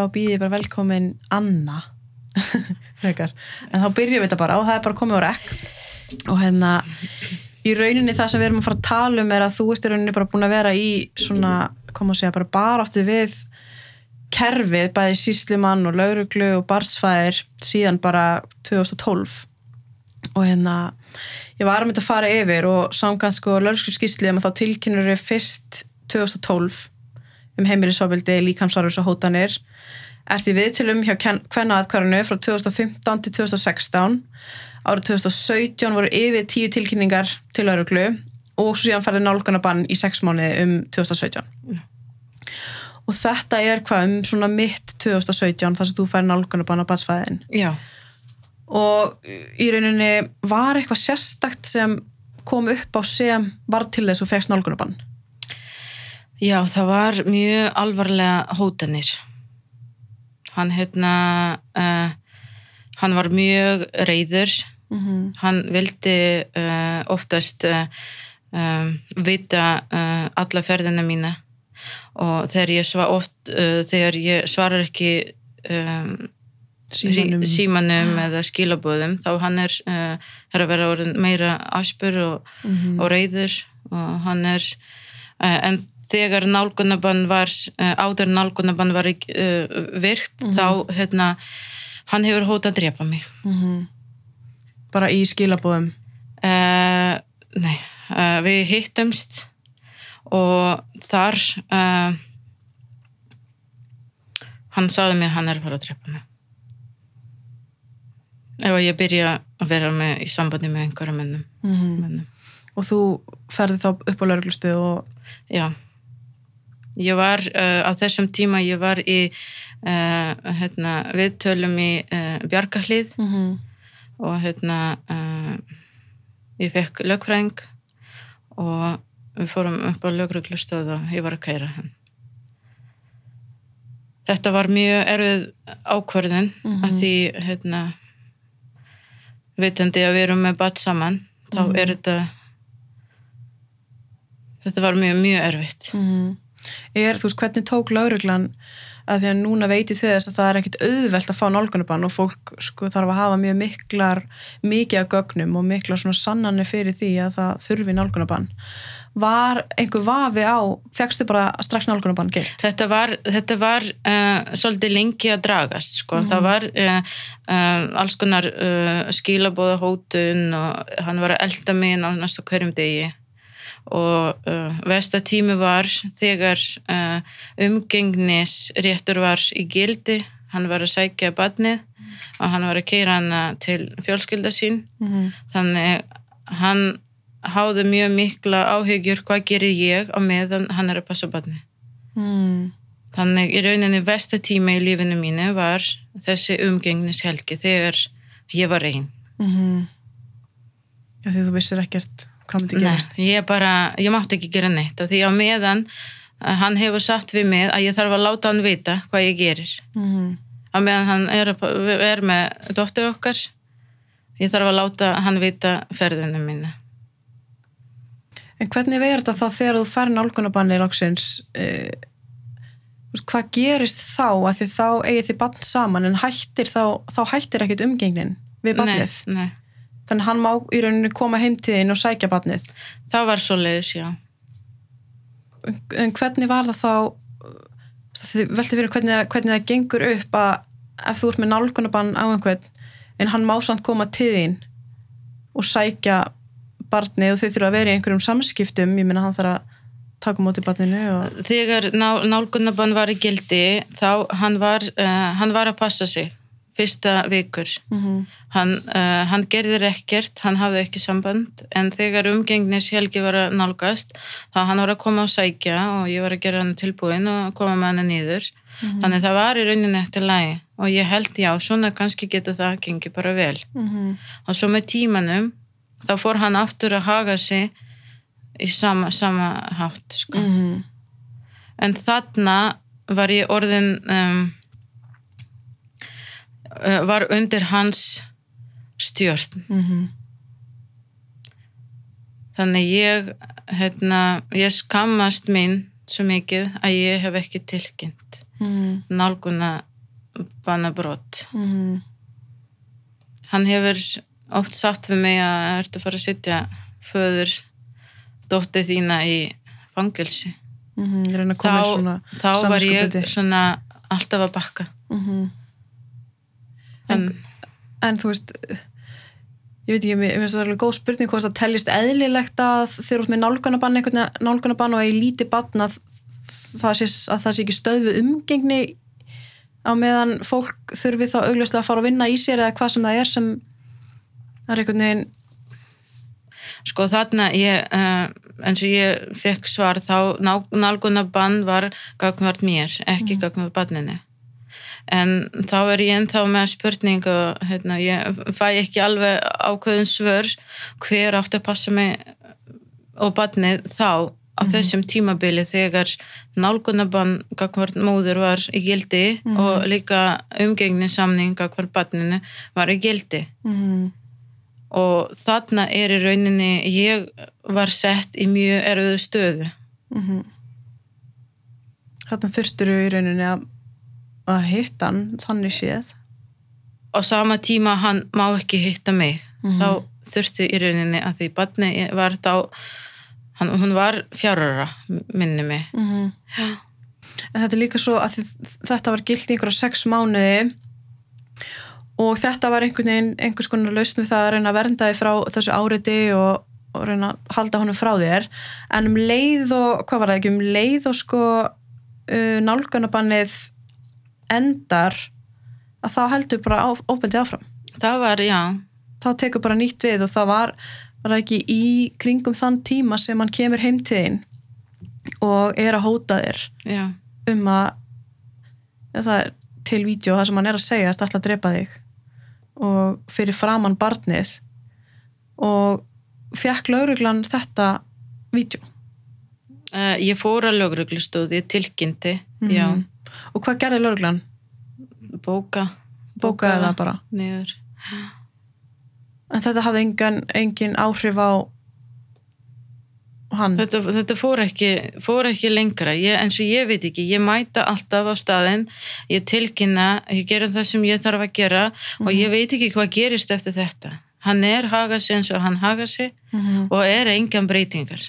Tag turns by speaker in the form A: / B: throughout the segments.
A: þá býð ég bara velkomin Anna frekar, en þá byrjum við þetta bara og það er bara komið á rekk. Og hérna í rauninni það sem við erum að fara að tala um er að þú ert í rauninni bara búin að vera í svona, koma að segja, bara baráttu við kerfið, bæði síslimann og lauruglu og barsfæðir síðan bara 2012 og hérna ég var að mynda að fara yfir og samkvæmt sko lauruglu skýsli um að þá tilkynur við fyrst 2012 um heimilisofbildi, líkamsarfus og hótanir ert í viðtölum hjá hvenna aðkvarðinu frá 2015 til 2016 árið 2017 voru yfir tíu tilkynningar til lauruglu og svo síðan færði nálgunabann í sex mánuði um 2017 mm. og þetta er hvað um svona mitt 2017 þar sem þú færði nálgunabann á batsfæðin
B: Já.
A: og í rauninni var eitthvað sérstakt sem kom upp á sem var til þess að fegst nálgunabann
B: Já, það var mjög alvarlega hótanir hann hérna uh, hann var mjög reyður mm -hmm. hann vildi uh, oftast uh, um, vita alla ferðina mína og þegar ég, svar, oft, þegar ég svarar ekki um, símanum, símanum ja. eða skilabóðum þá hann er, er að vera meira áspur og, mm -hmm. og reyður og hann er en þegar nálgunabann var áður nálgunabann var virkt mm -hmm. þá hérna hann hefur hótað að drepa mig mm -hmm.
A: bara í skilabóðum
B: uh, nei uh, við hittumst og þar uh, hann sagði mig að hann er að fara að drepa mig ef að ég byrja að vera með, í sambandi með einhverja mennum, mm -hmm. mennum.
A: og þú ferði þá upp á lauruglustu og
B: já ég var á þessum tíma ég var í Uh, hérna, við tölum í uh, Bjarkahlið mm -hmm. og hérna uh, ég fekk lögfræðing og við fórum upp á lögreglustöð og ég var að kæra hann þetta var mjög erfið ákverðin mm -hmm. að því hérna vitandi að við erum með bat saman þá mm -hmm. er þetta þetta var mjög, mjög erfitt
A: mhm. Er, þú veist, hvernig tók lögreglan að því að núna veiti þess að það er ekkit auðvelt að fá nálgunabann og fólk sko þarf að hafa mjög miklar mikið af gögnum og miklar svona sannanir fyrir því að það þurfi nálgunabann var einhver vafi á fegstu bara strax nálgunabann gilt?
B: Þetta var, þetta var uh, svolítið lengi að dragast sko, mm -hmm. það var uh, uh, alls konar skilabóða hótun og hann var að elda mig á næsta hverjum degi og uh, vestatími var þegar uh, umgengnis réttur var í gildi hann var að sækja badnið mm. og hann var að keira hann til fjölskylda sín mm þannig hann háði mjög mikla áhegjur hvað gerir ég á meðan hann er að passa badnið mm. þannig í rauninni vestatími í lífinu mínu var þessi umgengnishelgi þegar ég var einn -hmm.
A: Já því þú vissir ekkert hvað myndi
B: gerast? Nei, ég bara, ég mátti ekki gera neitt og því á meðan eh, hann hefur sagt við mig að ég þarf að láta hann vita hvað ég gerir mm -hmm. á meðan hann er, er með dóttur okkar ég þarf að láta hann vita ferðinu mínu
A: En hvernig verður þetta þá þegar þú fær nálgunabanni í loksins eh, hvað gerist þá að því þá eigið þið bann saman en hættir þá, þá hættir ekkit umgengnin við bannið?
B: Nei, nei
A: þannig hann má í rauninu koma heimtíðin og sækja barnið.
B: Það var svo leiðis, já.
A: En hvernig var það þá veldi fyrir hvernig, hvernig það gengur upp að ef þú ert með nálgunabann á einhvern en hann má samt koma þín og sækja barnið og þau þurfa að vera í einhverjum samskiptum. Ég minna hann þarf að taka móti barninu og...
B: þegar nálgunabann var í gildi þá hann var, uh, hann var að passa sig fyrsta vikur mm -hmm. hann, uh, hann gerðir ekkert hann hafði ekki samband en þegar umgengnis Helgi var að nálgast þá hann var að koma og sækja og ég var að gera hann tilbúin og koma með hann nýður mm -hmm. þannig það var í rauninni eftir lagi og ég held já, svona kannski getur það gengið bara vel mm -hmm. og svo með tímanum þá fór hann aftur að haga sig í sama, sama hátt sko. Mhm. en þarna var ég orðin um var undir hans stjórn mm -hmm. þannig ég hérna, ég skammast mín svo mikið að ég hef ekki tilkynnt mm -hmm. nálguna bannabrott
A: Mhm.
B: hann hefur oft sagt við mig að ertu að fara að sitja föður dóttið þína í fangilsi
A: Mhm.
B: þá, þá var ég svona alltaf að bakka
A: Mhm.
B: En,
A: en þú veist ég veit ekki, mér finnst það alveg góð spurning hvort það teljist eðlilegt að eru út með nálganabann nálganabann og að í líti bann að það sé, að það sé ekki stöðvu umgengni á meðan fólk þurfi þá augljóslega að fara að vinna í sér eða hvað sem það er sem er einhvern veginn
B: sko þarna ég, uh, eins og ég fekk svar þá nálgunabann var gagvart mér, ekki mm. gagvart banninu en þá er ég ennþá með spurningu hérna, ég fæ ekki alveg ákveðin svör hver átti að passa mig og bannið þá á þessum tímabili þegar nálgunabann gagvart móður var í gildi og líka umgengnisamning gagvart banninu var í gildi.
A: Mm,
B: og þarna er í rauninni ég var sett í mjög erfiðu stöðu.
A: Mm þarna þurftur í rauninni að, að hitta hann þannig séð.
B: Á sama tíma hann má ekki hitta mig.
A: Mhm.
B: þá þurfti í rauninni að því badni var þá hann, hún var fjárara minni mig.
A: Mm en þetta er líka svo að þetta var gilt í einhverja sex mánuði og þetta var einhvern veginn einhvers konar lausn við það að reyna að vernda þið frá þessu áriti og, og reyna að halda honum frá þér. En um leið og, hvað var það ekki, um leið og sko uh, nálganabannið endar að þá heldur bara á, ofbeldið áfram.
B: Það var, já,
A: þá tekur bara nýtt við og það var, var ekki í kringum þann tíma sem hann kemur heim til þín og er að hóta þér
B: já.
A: um að ja, það er til vídeo það sem hann er að segja að að drepa þig. Og fyrir framann barnið. Og fekk lauruglan þetta vídeo.
B: Uh, ég fór að lögreglustóði tilkynnti, já.
A: Mhm. Og hvað gerði lauruglan?
B: bóka.
A: Bókaði það bara?
B: Niður.
A: En þetta hafði engin, engin áhrif á hann?
B: Þetta, þetta fór, ekki, fór ekki lengra. Ég, eins og ég veit ekki, ég mæta alltaf á staðinn, ég tilkynna ég gera það sem ég þarf að gera og ég veit ekki hvað gerist eftir þetta. Hann er haga sig eins og hann haga sig
A: Mhm.
B: og er engan breytingar.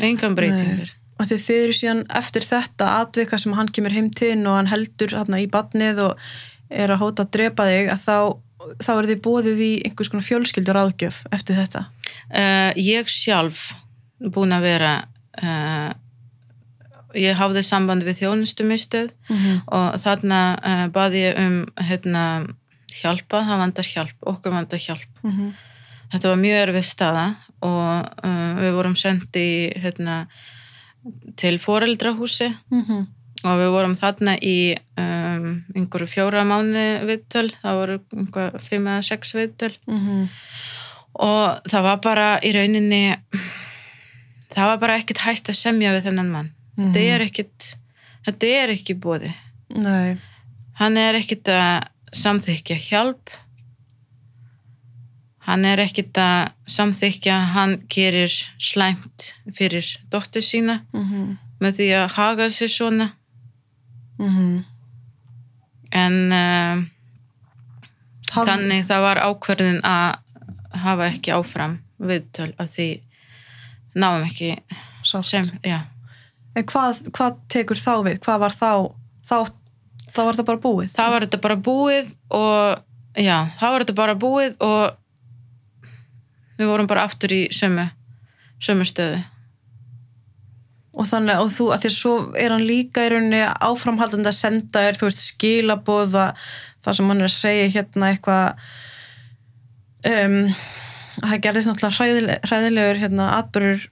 B: Engan breytingar
A: og því þið eru síðan eftir þetta atvika sem hann kemur heim til og hann heldur hérna í badnið og er að hóta að drepa þig að þá, þá er þið bóðið í einhvers konar fjölskyldur áðgjöf eftir þetta
B: uh, ég sjálf búin að vera uh, ég hafði samband við þjónustumistöð
A: Mhm.
B: og þarna uh, baði ég um hérna, hjálpa, það vandar hjálp okkur vandar hjálp
A: Mhm.
B: þetta var mjög erfið staða og við vorum sendi hérna, til foreldrahúsi
A: Mhm.
B: og við vorum þarna í um, einhverju fjóra mánu viðtöl. Það voru einhver fimm eða sex viðtöl.
A: Mhm.
B: og það var bara í rauninni það var bara ekkert hægt að semja við þennan mann.
A: Mhm.
B: þetta er ekkert þetta er ekki bóði
A: Nei,
B: hann er ekkert að samþykja hjálp hann er ekkert að samþykja hann gerir slæmt fyrir dóttur sína
A: Mhm.
B: með því að haga sér svona
A: Mhm.
B: en uh,
A: Haf-
B: þannig það var ákverðin að hafa ekki áfram viðtöl af því náum ekki
A: sátt.
B: sem, já,
A: En hvað, hvað tekur þá við? Hvað var þá? Þá, þá var það bara búið?
B: það var þetta bara búið og já, það var þetta bara búið og við vorum bara aftur í sömu sömu stöðu.
A: Og þannig, og þú, að því að svo er hann líka í rauninni áframhaldandi að senda þér, þú veist, skilabóða það sem hann er að segja hérna eitthvað um, það gerðist náttúrulega hræðileg, hræðilegur hérna atbyrður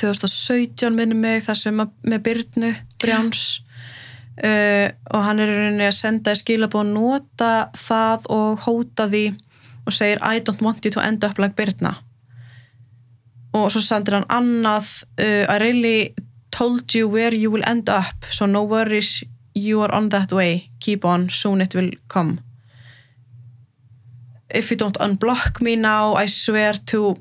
A: 2017 minni mig þar sem með Byrnu Brjáns. Uh, og hann er í rauninni að senda þér skilabóð nota það og hóta því og segir I don't want you to end up like Byrna og svo sendir hann annað uh, I really told you where you will end up so no worries you are on that way. Keep on, soon it will come. If you don't unblock me now I swear to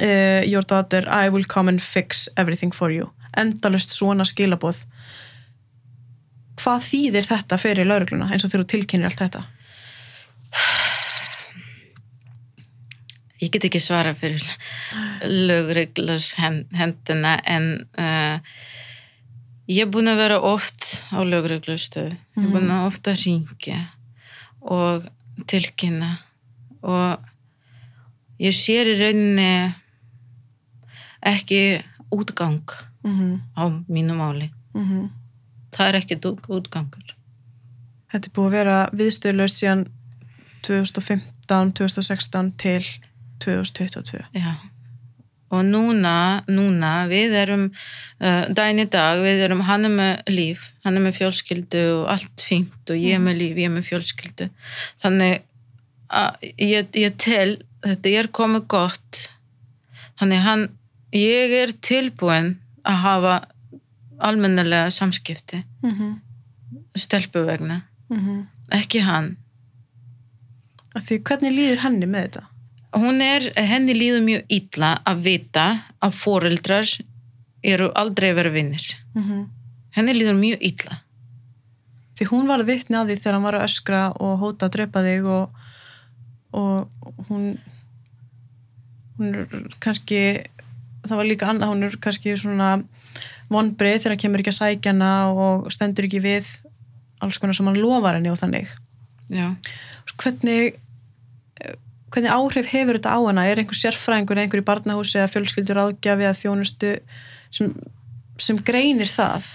A: uh, your daughter I will come and fix everything for you. Endalust svona skilaboð. Hvað þýðir þetta fyrir laurugluna eins og þegar þú tilkynir allt þetta
B: ég get ekki svara fyrir lögreglas hendina en uh, ég er búin að vera oft á lögreglustöð. Ég er búin að ofta ringja og tilkynna. Og ég sér í rauninni ekki útgang
A: mm -hmm.
B: á mínu máli.
A: Mm
B: það er ekki útgangur.
A: Þetta er búið að vera viðstöðlaust síðan 2015, 2016 til 2022
B: Já, og núna, núna við erum uh, daginn í dag, við erum hann er með líf, hann er með fjölskyldu og allt fínt og ég er með líf, ég er með fjölskyldu. Þannig að ég, ég tel, þetta er komið gott. Þannig hann ég er tilbúin að hafa almennilega samskipti.
A: Mm -hmm.
B: stelpu vegna,
A: Mm -hmm.
B: ekki hann.
A: Því hvernig líður henni með þetta?
B: Hún er, henni líður mjög illa að vita að foreldrar eru aldrei verið vinnir
A: Mm -hmm.
B: henni líður mjög illa.
A: Því hún var að vitni að því þegar hann var að öskra og hóta að drepa þig og, og hún hún er kannski það var líka annað, hún er kannski svona vonbreið þegar hann kemur ekki að sækja hana og stendur ekki við alls konar sem hann lofar henni og þannig.
B: Já,
A: hvernig hvernig áhrif hefur þetta á hana? Er einhver sérfræðingur, einhver í barnahúsi eða fjölskyldur áðgjafi eða þjónustu sem, sem greinir það?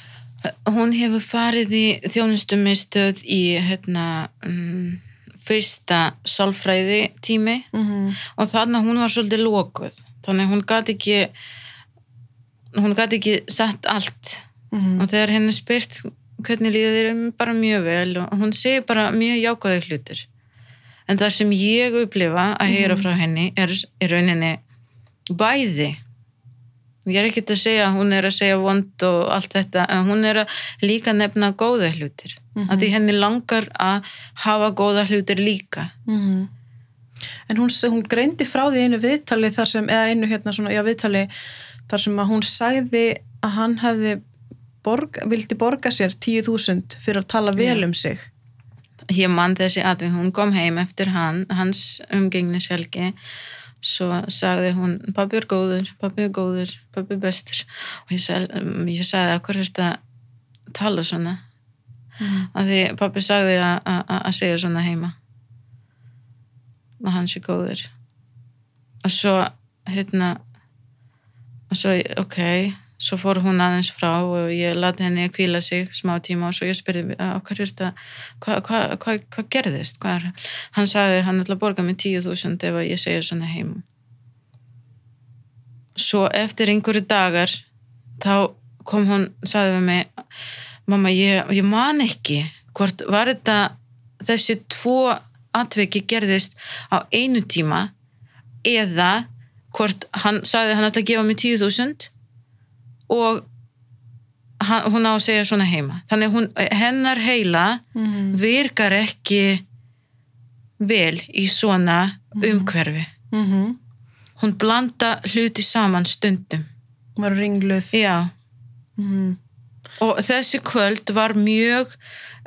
B: Hún hefur farið í þjónustumistöð í hérna um, fyrsta sálfræði tími
A: mm -hmm.
B: og þannig að hún var svolítið lókuð þannig að hún gæti ekki hún gæti ekki sett allt.
A: Mm
B: og þegar henni spyrt hvernig líður þér bara mjög vel og hún segir bara mjög jákvæði hlutur en það sem ég upplifa að heyra frá henni er í rauninni bæði ég er ekkert að segja að hún er að segja vond og allt þetta en hún er að líka nefna góða hlutir mm að því henni langar að hafa góða hlutir líka
A: Mhm. En hún, hún greindi frá því einu viðtali þar sem, eða einu hérna svona, já viðtali þar sem að hún sagði að hann hefði borg, vildi borga sér 10.000 fyrir að tala vel
B: Já.
A: um sig.
B: Ég mann þessi atving, hún kom heim eftir hann, hans umgengnishelgi. Svo sagði hún pabbi er góður, pabbi er góður pabbi er bestur. Og ég, sag, ég sagði að hvað er þetta að tala svona?
A: Mm.
B: að því pabbi sagði að- segja svona heima. Að hann sé góður. Og svo hérna og svo, ok svo fór hún aðeins frá og ég lati henni að kvíla sig smá tíma og svo ég spurði að hvað hva, hva, hva gerðist? Hvað hann sagði hann ætla að borga mig 10.000 ef ég segja svona heim. Svo eftir einhverju dagar þá kom hún sagði við mig mamma ég, ég man ekki hvort var þetta þessi tvo atveki gerðist á einu tíma eða hvort hann sagði hann ætla að gefa mig 10.000 og hún á að segja svona heima þannig hún, hennar heila
A: Mm.
B: virkar ekki vel í svona umhverfi
A: Mm -hmm.
B: hún blanda hluti saman stundum
A: var ringluð.
B: já
A: Mm.
B: og þessi kvöld var mjög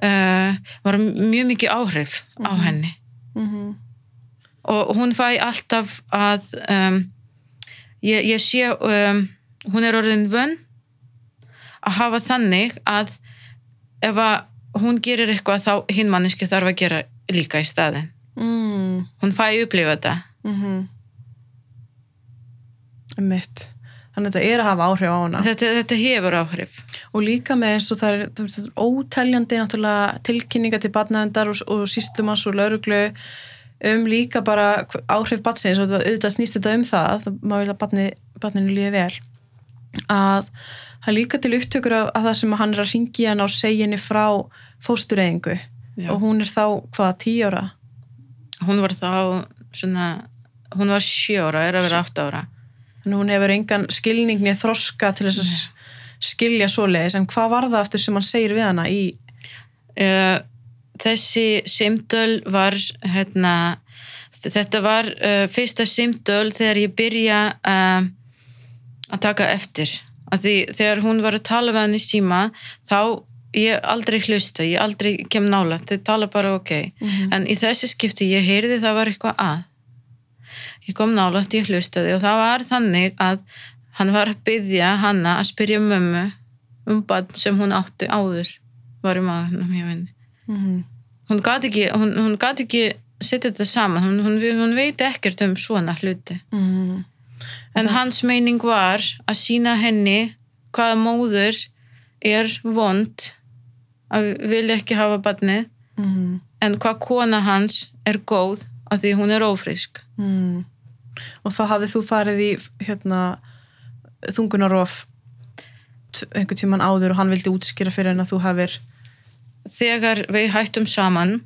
B: uh, var mjög mikið áhrif á henni
A: Mm.
B: og hún fæ alltaf að um, ég, ég sé um, hún er orðin vönn að hafa þannig að ef að hún gerir eitthvað þá hinn manneski þarf að gera líka í staðin
A: Mm.
B: hún fæ upplifa þetta
A: Mm -hmm. Mitt. Þannig að þetta er að hafa áhrif á hana.
B: þetta, þetta hefur áhrif
A: og líka með eins og það er, það er óteljandi tilkynninga til barnaðendar og, og síslumans og lauruglu um líka bara áhrif batsins og það auðvitað snýst þetta um það það maður vil að barni, barninu líði vel að það er líka til upptökur af, af það sem hann er að ringi hann og segja henni frá fóstureyðingu. Og hún er þá hvað, tíu ára?
B: Hún var þá svona hún var sjö ára, er að vera átta ára.
A: Þannig hún hefur engan skilningni þroska til þess að skilja svoleiðis. En hvað var það eftir sem hann segir við hana í
B: uh, þessi simtöl var hérna, þetta var uh, fyrsta simtöl þegar ég byrja uh, að taka eftir að því þegar hún var að tala við hann í síma þá ég aldrei hlusta, ég aldrei kem nála, þau tala bara ok
A: Mhm.
B: en í þessi skipti ég heyrði það var eitthvað að ég kom nála, ég hlustaði og það var þannig að hann var að byggja hanna að spyrja mömmu um bann sem hún átti áður var í maðurnum hjá henni
A: Mhm.
B: hún gat ekki, hún, hún gat ekki setja þetta saman, hún, hún, hún veit ekkert um svona hluti
A: Mhm.
B: En hans meining var að sína henni hvaða móður er vond að vilja ekki hafa barnið
A: Mhm.
B: en hvað kona hans er góð af því hún er ófrísk
A: Mhm. og þá hafið þú farið í hérna þungunarof einhvern tíman áður og hann vildi útskýra fyrir henn að þú hafir
B: þegar við hættum saman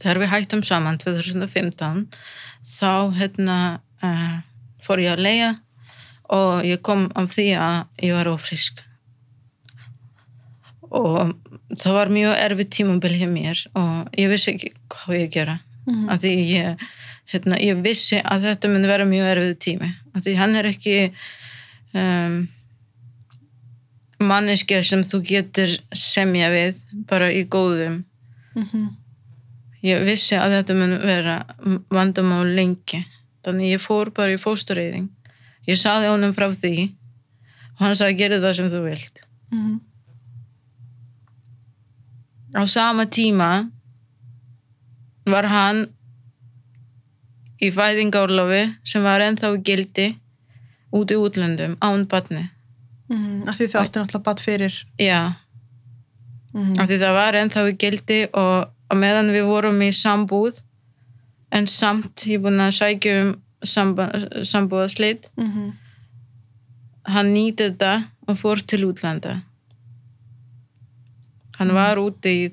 B: þegar við hættum saman 2015 þá hérna uh, fór ég að leia og ég kom af því að ég var ófrísk og það var mjög erfið tímabil hjá mér og ég vissi ekki hvað ég gera
A: Mhm.
B: af því ég, hérna, ég vissi að þetta myndi vera mjög erfið tími af því hann er ekki um, manneskja sem þú getur semja við bara í góðum
A: Mhm.
B: Ég vissi að þetta mun vera vandamál lengi þannig ég fór bara í fóstureyðing ég saði honum frá því og hann sagði gerðu það sem þú vilt
A: Mhm.
B: á sama tíma var hann í fæðingárlofi sem var ennþá gildi út í útlöndum án batni
A: Mhm. af því þau áttu náttúrulega bat fyrir
B: já,
A: Mhm.
B: af því það var ennþá gildi og á meðan við vorum í sambúð en samt ég er búin að sækja um sambúðaslit
A: Mhm.
B: hann nýtti þetta og fór til útlanda hann var úti í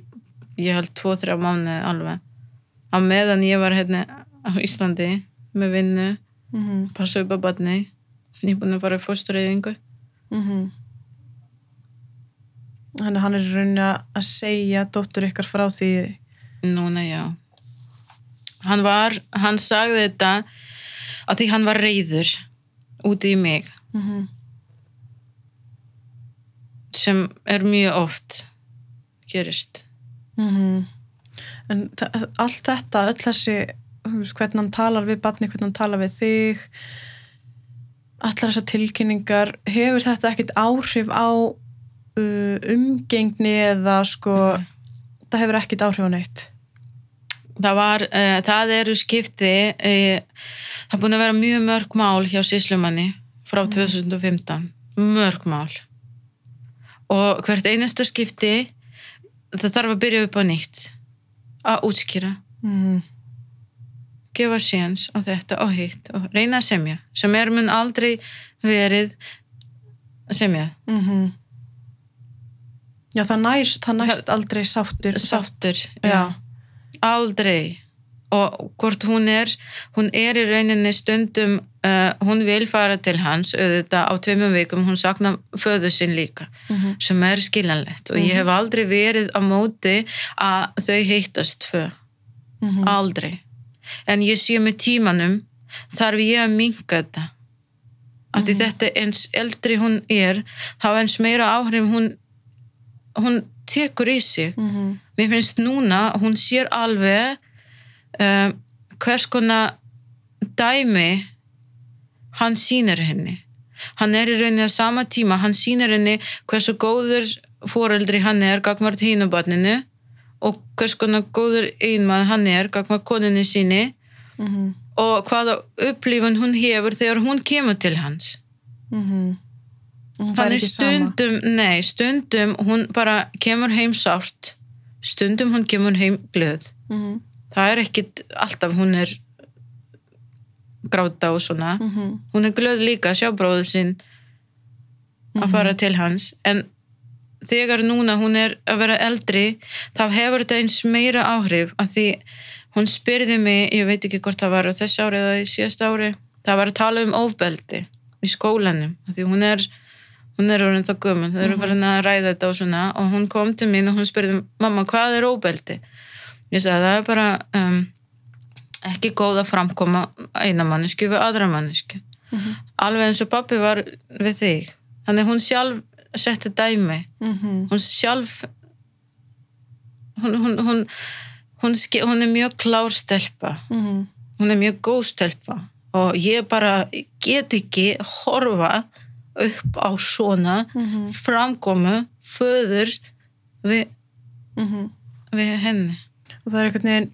B: ég held tvo-þrjá mánuði alveg á meðan ég var hérna á Íslandi með vinnu
A: Mhm.
B: passa upp á batni ég er búin að fara í fóstureyðingu
A: Mhm. Þannig að hann er í rauninni að segja dóttur ykkar frá því
B: núna já hann var, hann sagði þetta að því hann var reyður úti í mig
A: Mhm.
B: sem er mjög oft gerist
A: Mhm. En þa- allt þetta, öll þessi hvernig hann talar við barni, hvernig hann talar við þig allar þessar tilkynningar hefur þetta ekkit áhrif á uh, umgengni eða sko það hefur ekkit áhrif á neitt.
B: Það var, uh, það eru skipti uh, það er búin að vera mjög mörg mál hjá síslumanni frá 2015 mörg mál. Og hvert einasta skipti það þarf að byrja upp á nýtt að útskýra.
A: Mm.
B: gefa séns á þetta og hitt og reyna að semja sem er mun aldrei verið að semja.
A: Mm Já, það, nær, það næst aldrei sáttur
B: sáttur
A: Já.
B: aldrei. Og hvort hún er hún er í rauninni stundum uh, hún vil fara til hans auðvitað á tveimum vikum, hún sakna föðu sinn líka,
A: Mhm.
B: sem er skiljanlegt. Og ég hef aldrei verið á móti að þau heittast tvö.
A: Mhm.
B: aldrei. En ég sé með tímanum þarf ég að minka þetta. Af því þetta eins eldri hún er þá eins meira áhrif hún hún tekur í sig
A: Mhm.
B: mér finnst núna hún sér alveg um, hvers konar dæmi hann sýnir henni hann er í rauninni á sama tíma hann sýnir henni hversu góður foreldri hann er gagmart hínubarninu og hvers konar góður einmann hann er gagmart koninni síni
A: Mhm.
B: og hvaða upplifun hún hefur þegar hún kemur til hans
A: Mhm. Fær
B: Þannig
A: ekki sama.
B: stundum, nei, stundum hún bara kemur heim sárt stundum hún kemur heim glöð
A: Mhm.
B: það er ekkit alltaf hún er gráta og svona
A: Mhm.
B: hún er glöð líka að sjá bróðu sinn að fara til hans en þegar núna hún er að vera eldri þá hefur þetta eins meira áhrif að því hún spyrði mig, ég veit ekki hvort það var á þessu ári eða í síðast ári það var að tala um ofbeldi í skólanum af því hún er hún er orðin það gömul, það eru farin að ræða þetta og svona. Og hún kom til mín og hún spurði mamma hvað er ofbeldi ég sagði það er bara um, ekki góð að framkoma eina mannesku við aðra mannesku alveg eins og pappi var við þig. Þannig hún sjálf setti dæmi.
A: Mhm.
B: hún sjálf hún, hún, hún, hún, er mjög klár stelpa.
A: Mhm.
B: hún er mjög góð stelpa. Og ég bara get ekki horfa upp á svona
A: Mhm.
B: framkomu föður við,
A: Mhm.
B: við henni
A: og það er einhvern veginn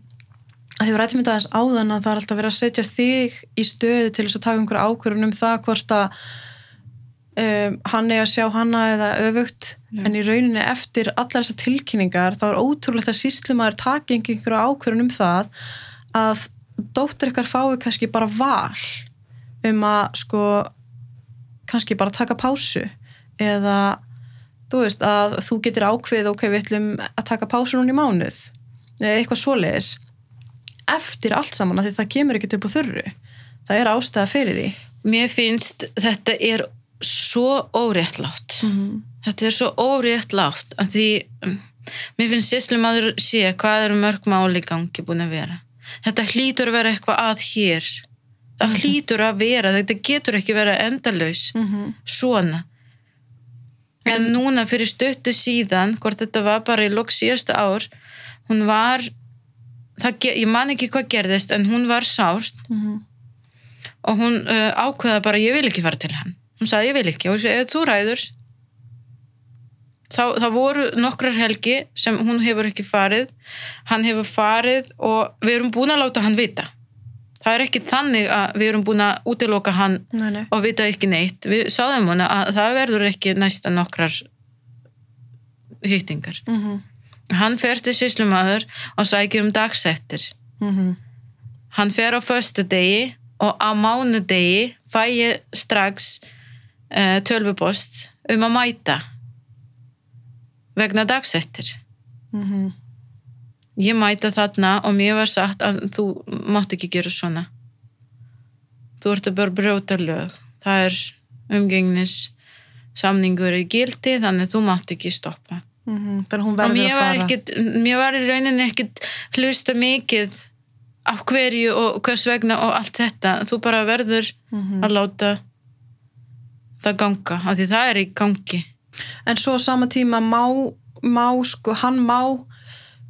A: að því við rættum þetta aðeins áðan að það er alltaf verið að setja þig í stöðu til þess að taka einhver ákvörðun um það hvort að um, hann er að sjá hana eða öfugt
B: Já.
A: en í rauninni eftir allar þessar tilkynningar þá er ótrúlegt að síslumæður taki einhverju ákvörðun um það að dóttir ykkar fái kannski bara val um að sko kannski bara taka pásu eða þú veist að þú getur ákveð ok, við ætlum að taka pásu núna í mánuð eða eitthvað svoleiðis eftir allt saman að því það kemur ekkert upp á þurru. Það er ástæða fyrir því.
B: Mér finnst þetta er svo óréttlátt. Þetta er svo óréttlátt af því um, mér finnst sýslum að sé hvað eru mörg máli gangi búin að vera. Þetta hlýtur að vera eitthvað að hér það hlýtur að vera, þetta getur ekki vera endalaus
A: Mhm.
B: svona. En núna fyrir stöttu síðan hvort þetta var bara í lok síðasta ár hún var það, ég man ekki hvað gerðist en hún var sárt.
A: Mhm.
B: og hún uh, ákveða bara ég vil ekki fara til hann. Hún sagði ég vil ekki. Og ég segi ef þú ræður þá, þá voru nokkrar helgi sem hún hefur ekki farið. Hann hefur farið og við erum búin að láta hann vita það er ekki þannig að við erum búin að útiloka hann
A: nei, nei.
B: og vita ekki neitt við sáðum hana að það verður ekki næsta nokkrar hýttingar
A: Mhm.
B: hann fer til sýslumadur og sækir um dagsettir
A: Mhm.
B: hann fer á föstu degi og á mánudegi fæ ég strax uh, tölvupost um að mæta vegna dagsettir
A: Mhm.
B: Ég mæta þarna og mér var sagt að þú mátt ekki gera svona. Þú ert að bara brjóta lög. Það er umgengnis samningur í gildi þannig að þú mátt ekki stoppa.
A: Mhm. þannig að hún verður að
B: var,
A: fara.
B: ekkit, mér var í rauninni ekkit hlusta mikið af hverju og hvers vegna og allt þetta. Þú bara verður
A: Mhm.
B: að láta það ganga af því það er í gangi.
A: En svo á sama tíma má, má sko, hann má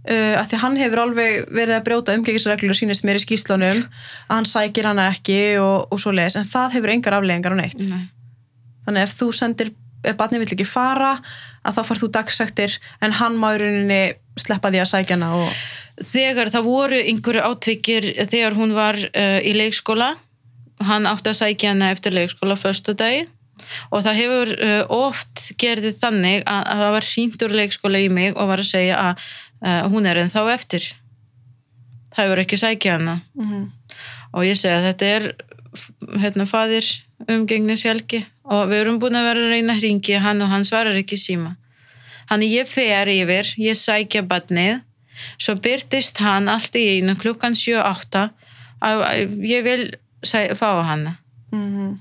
A: uh, að því hann hefur alveg verið að brjóta umgengisreglur og sýnist mér í skýslunum að hann sækir hana ekki og, og svo leis, en það hefur engar afleggingar á neitt.
B: Nei.
A: þannig ef þú sendir, ef barnið vill ekki fara að þá far þú dagsektir en hann má í rauninni sleppa því að sækja hana og
B: þegar það voru einhverju átvikir þegar hún var uh, í leikskóla hann átti að sækja hana eftir leikskóla förstu dagi og það hefur uh, oft gerðið þannig að, að það var hrindur leikskóla í mig og var að segja að uh, hún er en þá eftir. Það hefur ekki sækja hana.
A: Mm
B: og ég segi að þetta er hérna fadir umgengnis Helgi. Og við erum búin að vera að reyna að hringi hann og hann svarar ekki síma. Hann ég fer yfir, ég sækja badnið, svo byrtist hann allt í einu klukkan 7-8 að að ég vil fá hana.
A: -hmm.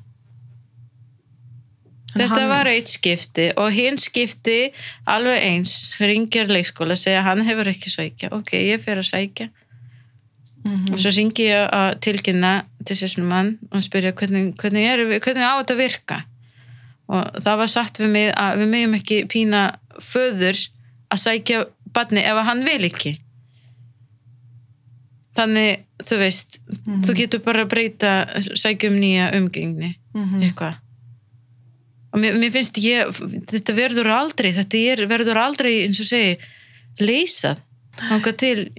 B: Þetta var eitt skipti og hinn skipti alveg eins ringir leikskóla, segja hann hefur ekki sækja. Ok, ég fer að sækja.
A: Mm
B: og svo ringi ég að tilkynna til sérslum og spyrja hvernig, hvernig, er, hvernig á þetta virka? Og það var sagt við mig að við meðum ekki pína föður að sækja barni ef að hann vil ekki. Þannig þú veist þú getur bara að breyta sækja um nýja umgengni
A: -hmm.
B: eitthvað mér, mér finnst ég þetta verður aldrei, þetta er, verður aldrei eins og segi, leysað til,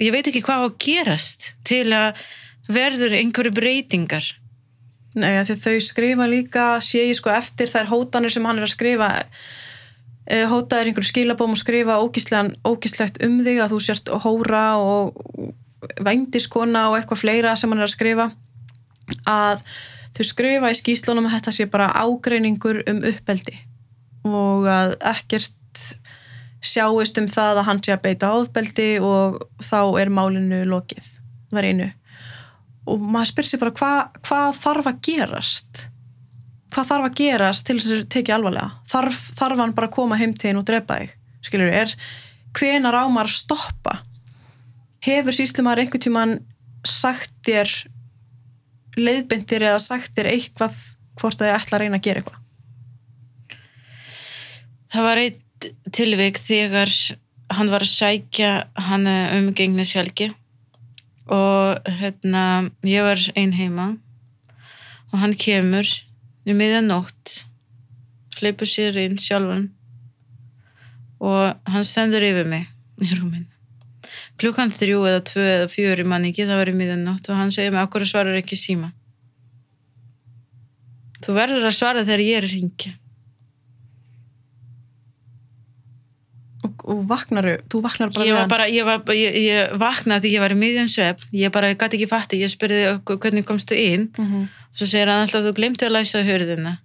B: ég veit ekki hvað á að gerast til að verður einhverju breytingar.
A: Nei, því þau skrifa líka sé ég sko eftir þær hótanir sem hann er að skrifa uh, hótaðir einhverju skilabóm og skrifa ógíslegt um þig að þú sért hóra og vændiskona og eitthvað fleira sem hann er að skrifa að þau skrifa í skýslunum að þetta sé bara ágreiningur um uppeldi og að ekkert sjáist um það að hann sé að beita áðbeldi og þá er málinu lokið var einu. Og maður spyrir sér bara hvað hva þarf að gerast? Hvað þarf að gerast til þess að það tekja alvarlega? Þarf, þarf hann bara að koma heimtíðin og drepa þig? Skilur þér, hvenar á maður að stoppa? Hefur síslumar einhvern tíman sagt þér leiðbind þér eða sagt þér eitthvað hvort að þið ætla að reyna að gera eitthvað?
B: Það var eitt tilvik þegar hann var að sækja hann umgengnishelgi og hérna, ég var ein heima og hann kemur í miðjanótt hleypur sér inn sjálfan og hann stendur yfir mig í rúminu klukkan þrjú eða tvö eða fjögur í manningi það var í miðjanótt og hann segir mig okkur svarar ekki síma? Þú verður að svara þegar ég er að ringja
A: og, og vaknaru, þú vaknar bara
B: ég var bara, ég, var, ég, ég vaknaði því ég var í miðjan svepp ég bara gæti ekki fatti, ég spurði hvernig komstu inn?
A: Mhm.
B: svo segir hann alltaf þú glemti að læsa hörðina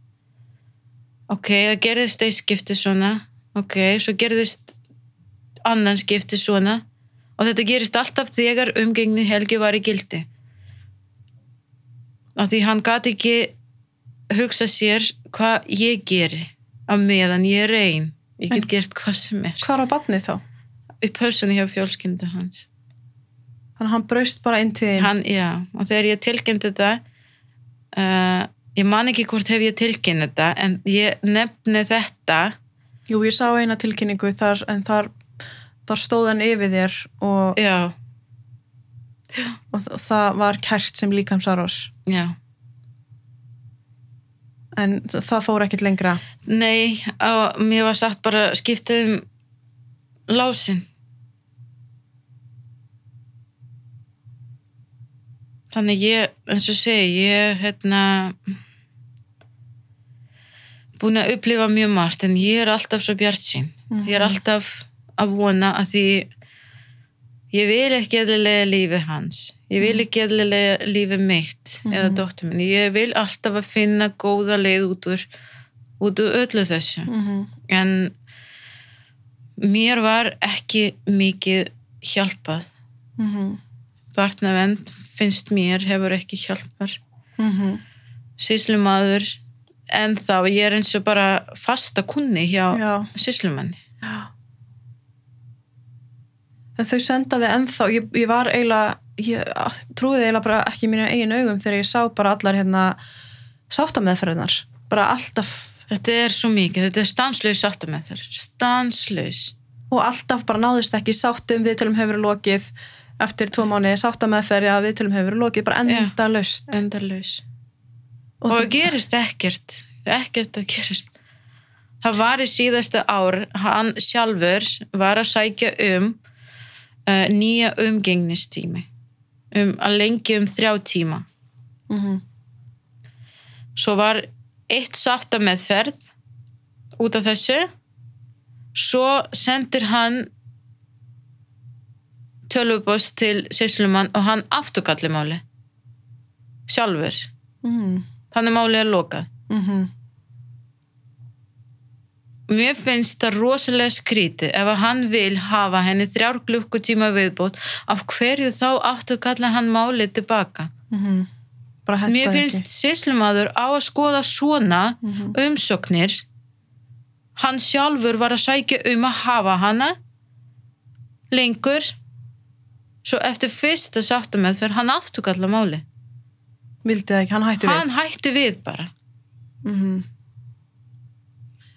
B: ok, það gerðist eitt skipti svona. Ok, svo gerðist annan skipti svona og þetta gerist alltaf þegar umgengni Helgi var í gildi. Af því hann gæti ekki hugsa sér hvað ég geri á meðan ég er ein. Ég get gert hvað sem er.
A: hvar var barnið þá?
B: í pörsunni hjá fjölskyldu hans.
A: Þannig að hann braust bara inn til
B: hann, já, og þegar ég tilkynnt þetta uh, ég man ekki hvort hef ég tilkynnt þetta en ég nefni þetta.
A: Jú, ég sá eina tilkynningu þar en þar, þar stóð hann yfir þér og,
B: já,
A: og þ- það var kært sem líkamsárós
B: já.
A: En þ- það fór ekkert lengra?
B: Nei, og mér var sagt bara skipta um lásin. Þannig ég eins og segi, ég hérna búin að upplifa mjög margt en ég er alltaf svo bjart sín ég er alltaf að vona að því ég vil ekki eðlilega lífi hans. Ég vil ekki eðlilega lífi mitt eða dóttur minn, ég vil alltaf að finna góða leið út úr út úr öllu þessu.
A: Mm -hmm.
B: en mér var ekki mikið hjálpað.
A: Mm -hmm.
B: barnavend finnst mér hefur ekki hjálpar
A: Mm
B: síslumadur en þá ég er eins og bara fasta kunni hjá
A: já.
B: síslumanni
A: en þau sendaði ennþá ég, ég var eiginlega ég ah, trúði eiginlega bara ekki mínu eigin augum þegar ég sá bara allar hérna sáttameðferðunar bara alltaf
B: Þetta er svo mikið, þetta er stanslaus sátta með þér. Stanslaus.
A: og alltaf bara náðist ekki sáttum viðtölum hefur lokið eftir tvo mánu sáttameðferð já viðtölum hefur lokið bara enda löst
B: Endalaus.
A: og,
B: Og það gerist ekkert. Ekkert að gerist. Það var í síðasta ár, hann sjálfur var að sækja um uh, nýja umgengnistími. Um að lengi um þrjá tíma.
A: mm
B: Svo var eitt sátta meðferð út af þessu. Svo sendir hann tölvubost til Sýslumann og hann afturkalli máli. Sjálfur.
A: mm
B: Þannig máli er lokað.
A: -hmm.
B: Mér finnst það rosalega skrítið ef að hann vil hafa henni þrjár klukkutíma viðbót af hverju þá afturkalla hann málið tilbaka.
A: Mm henta
B: Mér finnst sýslumadur á að skoða svona
A: Mhm.
B: umsóknir. Hann sjálfur var að sækja um að hafa hana lengur. Svo eftir fyrsta sáttum með fyrir hann afturkalla máli
A: vildi það ekki, hann hætti
B: hann hætti við bara.
A: Við mm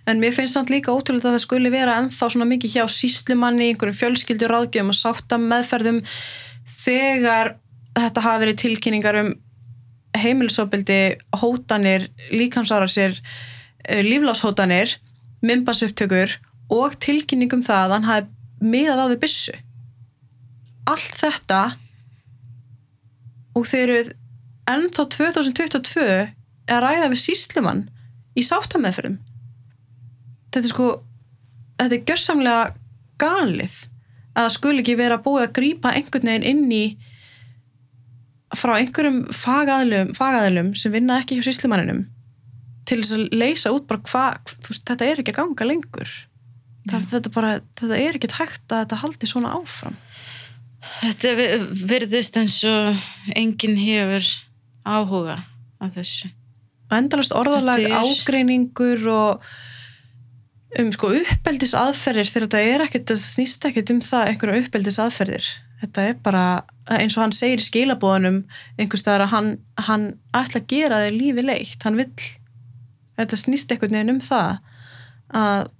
A: en mér finnst samt líka ótrúlega að það skuli vera ennþá svona mikið hjá síslumanni einhverjum fjölskyldur ráðgjöfum og sátta meðferðum þegar þetta hafa verið tilkynningar um heimilisofbildi, hótanir líkamsárasir lífláshótanir, mymbasupptökur og tilkynningum það að hann hafi miðað á því byssu. Allt þetta og þeir eru ennþá 2022 að ræða við síslumann í sáttameðferðum þetta er sko þetta er gjörsamlega galið að það skuli ekki vera búið að grípa einhvern veginn inn í frá einhverjum fagaðlum, fagaðlum sem vinna ekki hjá síslumanninum til þess að leysa út bara hvað, þetta er ekki að ganga lengur. Það, þetta, bara, þetta er ekki hægt að þetta haldi svona áfram.
B: Þetta virðist eins og enginn hefur áhuga af þessu.
A: Endalast orðalag,
B: er-
A: ágreiningur og um sko uppeldis aðferðir þegar þetta er ekkert, það snýst ekkert um það einhverja uppeldis aðferðir þetta er bara eins og hann segir í skilabóðunum einhvers staðar að hann, hann ætla að gera þig lífi leitt, hann vill þetta snýst einhvern veginn um það að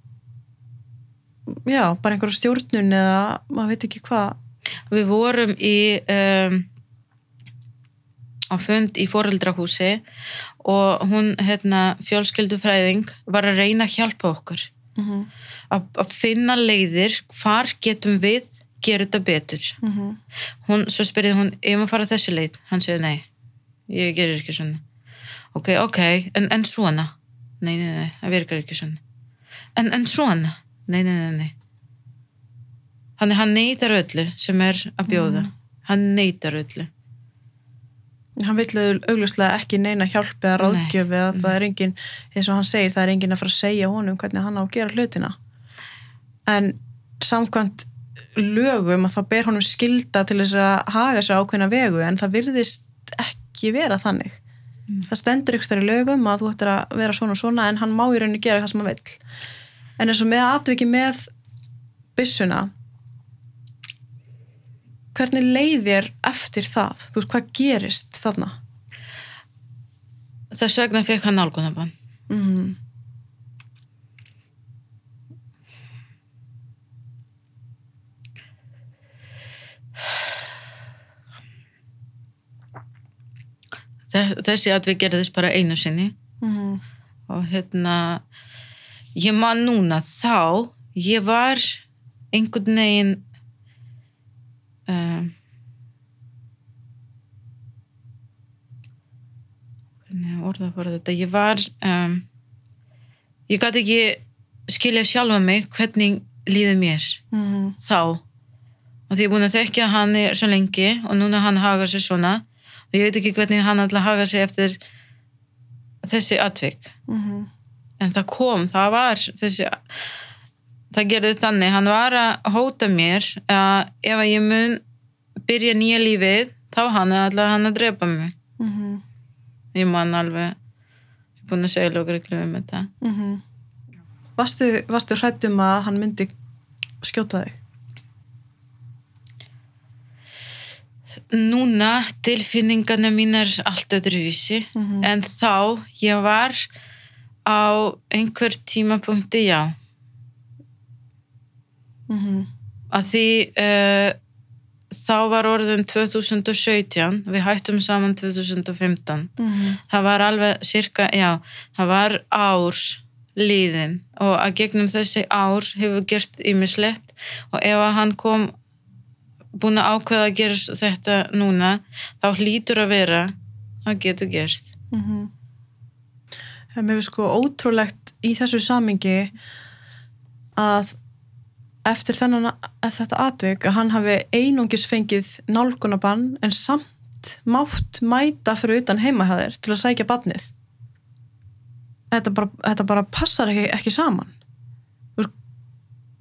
A: já, bara einhverja stjórnun eða maður veit ekki hvað.
B: Við vorum í um, á fund í foreldrahúsi og hún, hérna, fjölskyldufræðing var að reyna að hjálpa okkur
A: mm -hmm.
B: að, finna leiðir hvar getum við gera þetta betur?
A: Mm
B: hún, svo spyrði hún, ég má fara þessi leið? Hann segði nei, ég gerir ekki svona. Ok, ok, en, en svona? Nei, nei, nei, það virkar ekki svona. En, en svona? Nei, nei, nei, nei. Þannig hann neytar öllu sem er að bjóða. Hann neytar öllu
A: hann vill auglustlega ekki neina hjálp eða
B: Nei.
A: ráðgjöf eða það er engin eins og hann segir, það er engin að fara að segja honum hvernig hann á að gera hlutina. En samkvæmt lögum að það ber honum skilda til þess að haga sér ákveðna vegu en það virðist ekki vera þannig. Það stendur ykkur stær í lögum að þú ættir að vera svona og svona en hann má í rauninni gera það sem hann vill. En eins og með atviki með byssuna hvernig leiðir eftir það? Þú veist, hvað gerist þarna?
B: þess vegna fekk hann nálgunabann
A: Mm.
B: Þe- þessi atvik gerðist bara einu sinni
A: Mm.
B: og hérna ég man núna þá ég var einhvern veginn um, hvernig orða bara þetta? Ég var um, ég gæti ekki skilja sjálfa mig hvernig líður mér
A: Mm.
B: þá. Og því ég er búin að þekkja hann svo lengi og núna hann haga sér svona. Og ég veit ekki hvernig hann að haga sér eftir þessi atvik.
A: Mm.
B: en það kom, það var þessi, það gerði þannig hann var að hóta mér að ef að ég mun byrja nýja lífið, þá hann ætla hann að drepa mig
A: Mm.
B: ég man alveg ég er búin að segja lókreglu um þetta
A: Mm. Varstu, varstu hrættum að hann myndi skjóta þig?
B: núna tilfinningarna mínar allt öðruvísi
A: Mhm.
B: en þá ég var á einhver tímapunkti já
A: Mm.
B: að því uh, þá var orðin 2017 við hættum saman 2015
A: Mm.
B: það var alveg cirka, já, það var ár líðin og að gegnum þessi ár hefur gert ýmislegt og ef að hann kom búin að ákveða að gera þetta núna þá hlýtur að vera að getur gerst
A: Mm. Mér finnst sko ótrúlegt í þessu samingi að eftir þennan að þetta atvik að hann hafi einungis fengið nálgunabann en samt mátt mæta fyrir utan heimahæðir til að sækja badnið þetta bara, þetta bara passar ekki, ekki saman.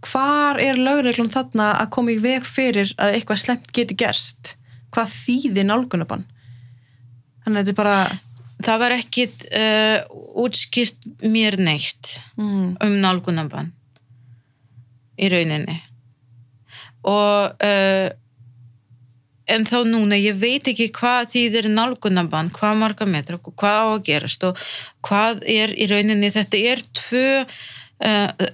A: Hvar er lögreglum þarna að koma í veg fyrir að eitthvað slemt geti gerst? Hvað þýðir nálgunabann þannig að þetta er bara
B: það var ekki uh, útskýrt mér neitt
A: mm,
B: um nálgunabann í rauninni. Og uh, en þá núna ég veit ekki hvað þýðir nálgunabann, hvað marga metra hvað á að gerast og hvað er í rauninni, þetta er tvö uh,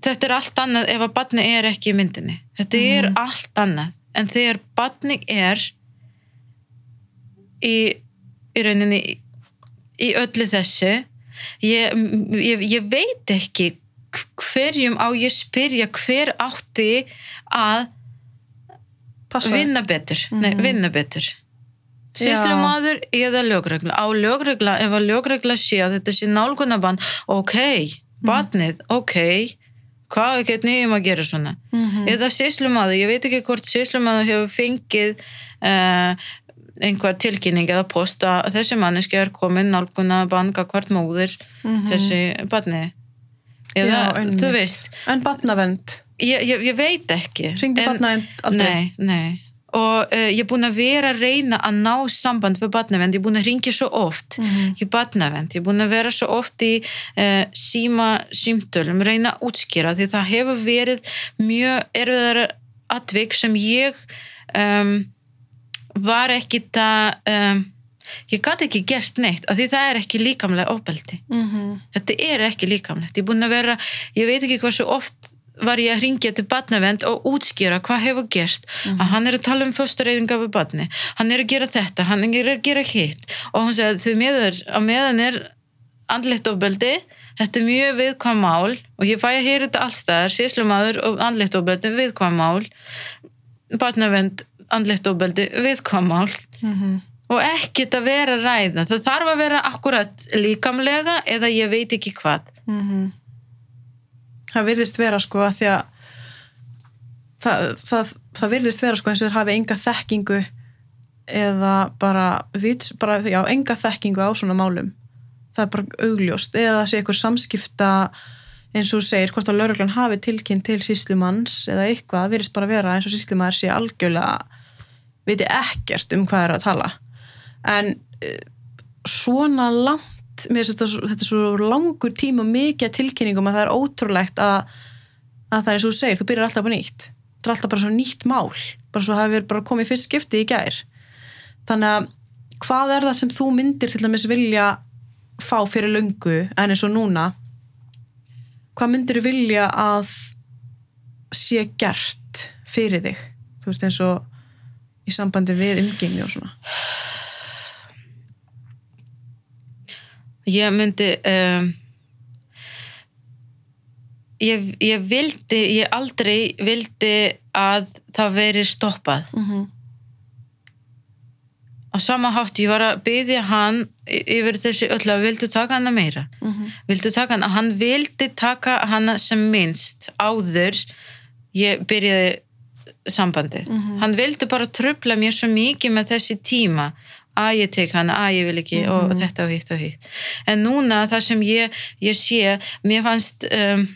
B: þetta er allt annað ef að barni er ekki í myndinni. Þetta er allt annað. En þegar barni er í, í rauninni í öllu þessu ég, ég, ég veit ekki hverjum á ég spyrja hver átti að
A: passa.
B: vinna betur, nei, vinna betur. Sýslumadur eða lögregla? Á lögregla, ef að lögregla sé að þetta sé nálgunabann ok, barnið, ok. Hvað hvernig ég maður að gera svona?
A: Mhm.
B: eða sýslumadur, ég veit ekki hvort sýslumadur hefur fengið uh, einhver tilkynning eða post að þessi manneski er komin nálgunabann hvert móður þessi barni eða.
A: Já,
B: þú veist
A: En batnavend,
B: ég, ég, ég veit ekki
A: ringdi
B: En-
A: batnavend aldrei?
B: Nei, nei. Og uh, ég er búin að vera að reyna að ná samband við batnavend, ég er búin að ringja svo oft
A: Mhm.
B: í batnavend, ég er búin að vera svo oft í uh, síma símtölum, reyna að útskýra því það hefur verið mjög erfiðar atvik sem ég um, var ekki það um, ég gæti ekki gert neitt af því það er ekki líkamlega ofbeldi.
A: Mhm.
B: þetta er ekki líkamlegt. Ég er búin að vera, ég veit ekki hversu oft var ég að ringja til batnavend og útskýra hvað hefur gerst. Að hann er að tala um fóstureyðinga við batni hann er að gera þetta, hann er að gera hitt. Og hann segir að þau meður að meðan er andlegt ofbeldi þetta er mjög viðkvæm mál og ég fæ að heyra þetta allstaðar, síslumadur og andlegt ofbeldi viðkvæm mál. Batnavend andlegt ofbeldi viðkvæm mál.
A: Mhm.
B: Og ekkert að vera ræða. Það þarf að vera akkurat líkamlega eða ég veit ekki hvað.
A: Mhm. Það virðist vera sko að því að það, það, það virðist vera sko eins og þeir hafi enga þekkingu eða bara, vits, bara já, enga þekkingu á svona málum. Það er bara augljóst. Eða það sé eitthvað samskipta eins og segir hvort að lauruglan hafi tilkynnt til síslumanns eða eitthvað, það virðist bara vera eins og síslumann sé algjörlega viti ekkert um hvað er að tala en eh, svona langt þetta, svo- þetta er svo langur tíma og mikið tilkynningum að það er ótrúlegt að, að það er þú segir, þú byrjar alltaf bara nýtt. Þetta er alltaf bara svo nýtt mál. Bara svo verið bara komið fyrst skipti í gær. Þannig að hvað er það sem þú myndir til dæmis vilja fá fyrir löngu en eins og núna? Hvað myndir vilja að sé gert fyrir þig? Þú veist eins og í sambandi við umgengni og svona
B: ég myndi um, ég, ég vildi ég aldrei vildi að það veri stoppað.
A: Mm -hmm.
B: á sama hátt ég var að byggja hann yfir þessi öll að vildu taka hana meira. Vildu taka hana, hann vildi taka hana sem minnst áður ég byrjaði sambandið, hann vildi bara tröfla mér svo mikið með þessi tíma að ég tek hana, að ég vil ekki og þetta og hitt og hitt en núna það sem ég, ég sé mér fannst um,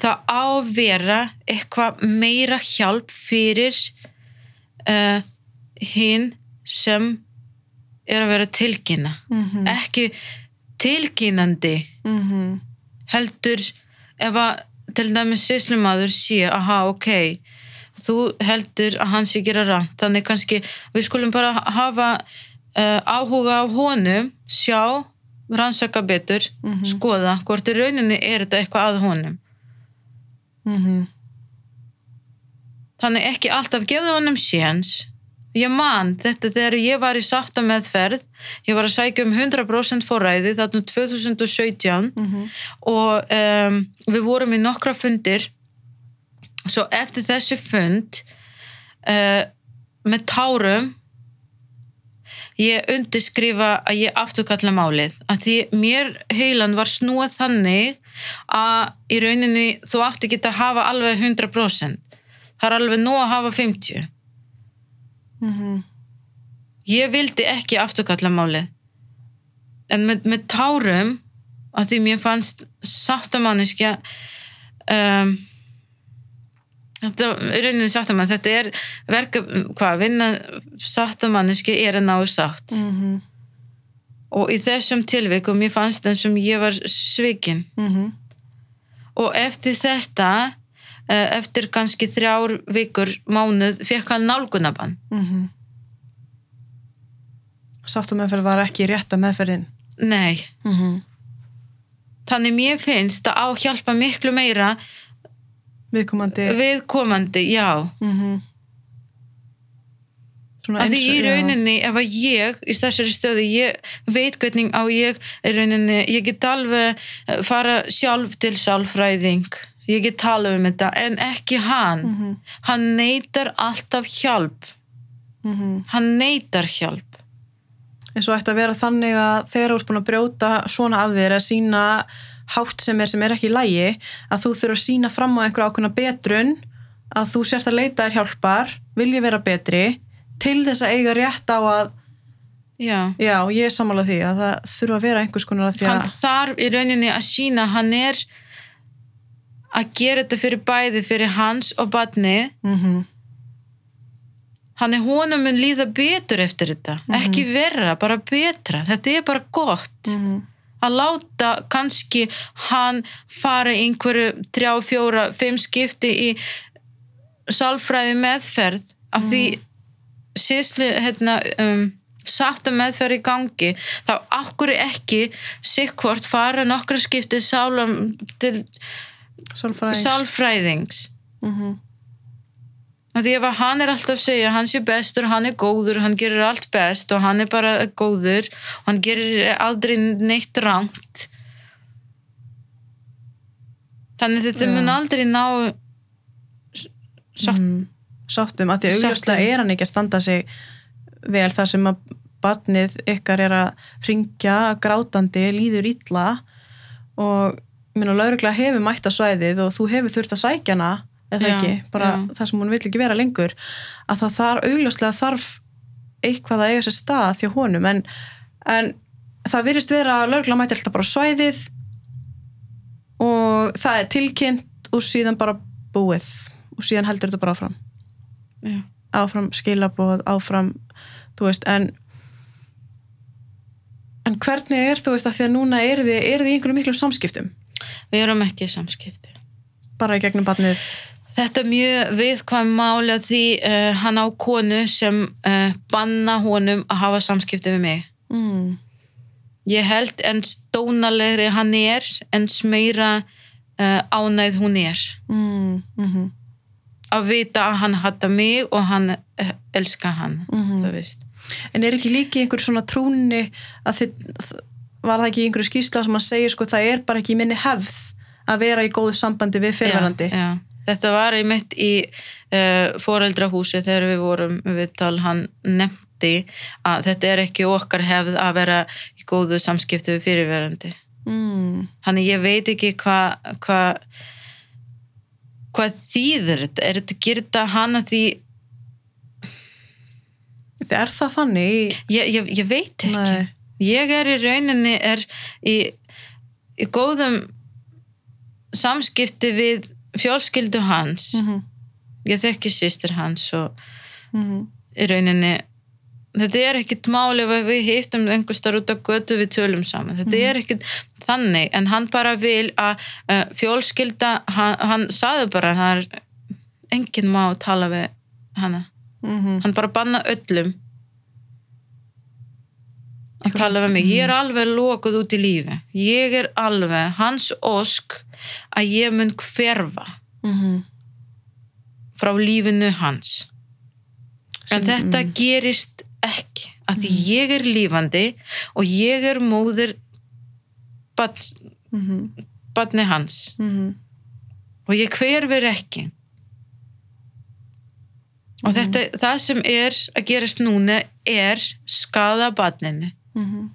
B: það á að vera eitthvað meira hjálp fyrir uh, hinn sem er að vera tilkynna
A: Mhm.
B: ekki tilkynandi
A: Mhm.
B: heldur ef að til dæmis síslumadur sé, aha, ok þú heldur að hann sé gera rangt. Þannig kannski við skulum bara hafa uh, áhuga á honum sjá, rannsaka betur skoða, hvort í rauninni er þetta eitthvað að honum.
A: Mhm.
B: þannig ekki alltaf gefðu honum séns. Ég man þetta þegar ég var í sátta meðferð ég var að sækja um 100% forræði þarna 2017
A: Mhm.
B: og um, við vorum í nokkra fundir svo eftir þessi fund uh, með tárum ég undirskrifa að ég afturkalla málið. Að því mér heilan var snúað þannig að í rauninni þú átti ekki að hafa alveg 100% það er alveg nóg að hafa 50
A: Mhm.
B: ég vildi ekki afturkalla málið. En með, með tárum að því mér fannst sáttamanniskja um, þetta rauninni sáttamann þetta er verka, hvað, vinna sáttamanniski er að ná í sátt
A: Mhm.
B: og í þessum tilvikum mér fannst eins og ég var svikin
A: Mhm.
B: og eftir þetta eh, eftir kannski þrjár vikur mánuð fekk hann nálgunabann
A: Mhm. Sáttameðferð var ekki rétta meðferðin.
B: nei,
A: Mhm.
B: þannig mér finnst að á að hjálpa miklu meira
A: Viðkomandi.
B: viðkomandi, já
A: Mhm. Svona
B: að því í
A: já.
B: rauninni ef að ég í þessari stöðu, ég veit hvernig á ég í rauninni, ég get alveg eh, fara sjálf til sálfræðing ég get tala um þetta en ekki hann,
A: Mhm.
B: hann neytar alltaf hjálp
A: Mhm.
B: hann neytar hjálp
A: eins og ætti að vera þannig að þegar þú ert búin að brjóta svona af þér að sína hátt sem er sem er ekki í lægi að þú þurfa að sína fram á einhver ákveðna betrun að þú sért að leita þér hjálpar vilji vera betri til þess að eiga rétt á að
B: já.
A: Já, ég er sammálað því að það þurfa að vera einhvers konar að því
B: hann
A: að
B: þarf í rauninni að sína hann er að gera þetta fyrir bæði fyrir hans og badni
A: mm
B: hann er honum mun líða betur eftir þetta. Ekki verra, bara betra. Þetta er bara gott.
A: -hmm.
B: Að láta kannski hann fara einhverju þrjá, fjóra, fimm skipti í sálfræði meðferð af því síðsli hérna, um, sátta meðferð í gangi þá okkur ekki sikkvort fara nokkra skipti sálam til
A: Sálfræðings.
B: sálfræðings
A: Mhm.
B: Því ef að hann er alltaf að segja hann sé bestur, hann er góður, hann gerir allt best og hann er bara góður og hann gerir aldrei neitt rangt þannig að þetta
A: Já.
B: mun aldrei ná sátt
A: Mm. Sáttum, að því að augljóslega er hann ekki að standa sig vel þar sem að barnið ykkar er að ringja grátandi, líður illa og minna lauruglega hefur mætt á svæðið og þú hefur þurft að sækja hana eða
B: Já,
A: ekki, bara
B: já.
A: það sem hún vill ekki vera lengur að það þarf augljóslega þarf eitthvað að eiga sér stað þjá honum en, en það virðist vera að lauruglega mætti alltaf bara svæðið og það er tilkynnt og síðan bara búið og síðan heldur þetta bara áfram
B: Já.
A: áfram skilabóð, áfram þú veist, en en hvernig er þú veist að því að núna er þið, er þið í einhverjum miklum samskiptum
B: við erum ekki samskipti
A: bara í gegnum barnið
B: Þetta er mjög viðkvæm máli að því uh, hann á konu sem uh, banna honum að hafa samskipti við mig.
A: mm.
B: Ég held en stónalegri hann er en meira uh, ánægð hún er.
A: Mm. Mm
B: Að vita að hann hata mig og hann elska hann, veist.
A: en er ekki líki einhver svona trúni að þið var það ekki einhverju skýrsla sem að segja sko það er bara ekki minni hefð að vera í góðu sambandi við fyrirverandi
B: Já, já. Þetta var einmitt í uh, foreldrahúsi þegar við vorum við tal, hann nefndi að þetta er ekki okkar hefð að vera í góðu samskipti við fyrirverandi.
A: mm.
B: Þannig ég veit ekki hvað hva, hvað þýðir þetta. Er þetta gerir þetta hana því
A: er það þannig
B: ég, ég, ég veit ekki.
A: Nei.
B: Ég er í rauninni er í, í góðum samskipti við fjölskyldu hans.
A: mm
B: Ég þekki sýstir hans og
A: -hmm.
B: í rauninni þetta er ekkit máli ef við hittum einhver starf út á götu við tölum saman. Þetta er ekkit þannig en hann bara vil að uh, fjölskylda hann, hann saði bara að það er enginn má tala við hana.
A: Mm
B: hann bara banna öllum að tala við mig. Ég er alveg lokuð út í lífi. Ég er alveg hans ósk að ég mun hverfa
A: -hmm.
B: frá lífinu hans en
A: Sem-
B: þetta
A: mm.
B: gerist ekki að því ég er lífandi og ég er móður barn,
A: Mm
B: barni hans
A: -hmm.
B: og ég hverfur ekki og þetta, það sem er að gerast núna er skada barninu
A: Mm -hmm.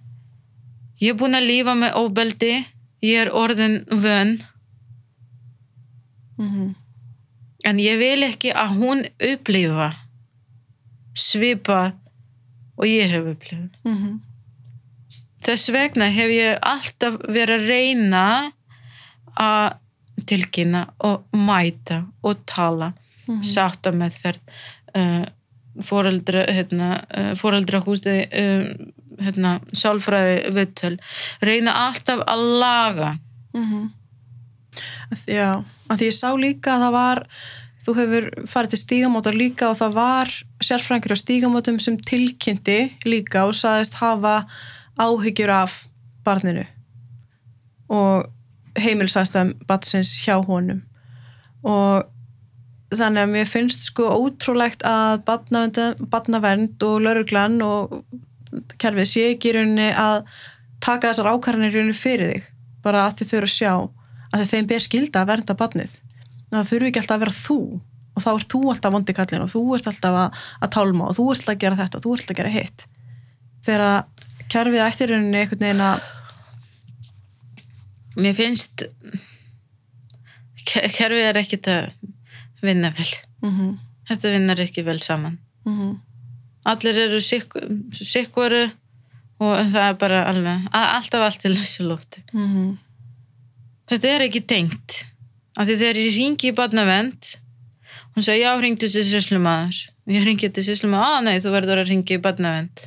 B: ég er búin að lífa með óbeldi ég er orðin vön
A: Mm
B: en ég vil ekki að hún upplifa svipa og ég hef upplifað
A: -hmm.
B: Þess vegna hef ég alltaf verið að reyna að tilkynna og mæta og tala
A: Mhm.
B: sátta meðferð uh, foreldra hérna, uh, foreldra hústi uh, hérna, sálfræði viðtöl. Reyna alltaf að laga.
A: Mm Já, að því ég sá líka að það var þú hefur farið til stígamótar líka og það var sérfræðingur á stígamótum sem tilkynnti líka og saðist hafa áhyggjur af barninu. Og heimilsæstam batsins hjá honum. Og þannig að mér finnst sko ótrúlegt að barnavernd og lauruglan og kerfið sé ekki í rauninni að taka þessar ákvarðanir í rauninni fyrir þig. Bara að þið þurfa að sjá að þeim ber skilda að vernda barnið. Það þurfi ekki alltaf að vera þú. Og þá ert þú alltaf vondi kallin og þú ert alltaf að, að tálma og þú ert alltaf að gera þetta og þú ert alltaf að gera hitt. Þegar að kerfið ætti í rauninni einhvern veginn að
B: mér finnst ke- kerfið er ekkit að vinna vel.
A: Mm -hmm,
B: þetta vinnar ekki vel saman.
A: Mm -hmm,
B: allir eru sikkvaru og það er bara alveg alltaf allt til þessu lofti.
A: Mm -hmm,
B: þetta er ekki tengt. Af því þegar ég ringi í barnavend hún sagði já, ringdu til sýslumæður ég ringi til sýslumæður, að nei, þú verður að ringi í barnavend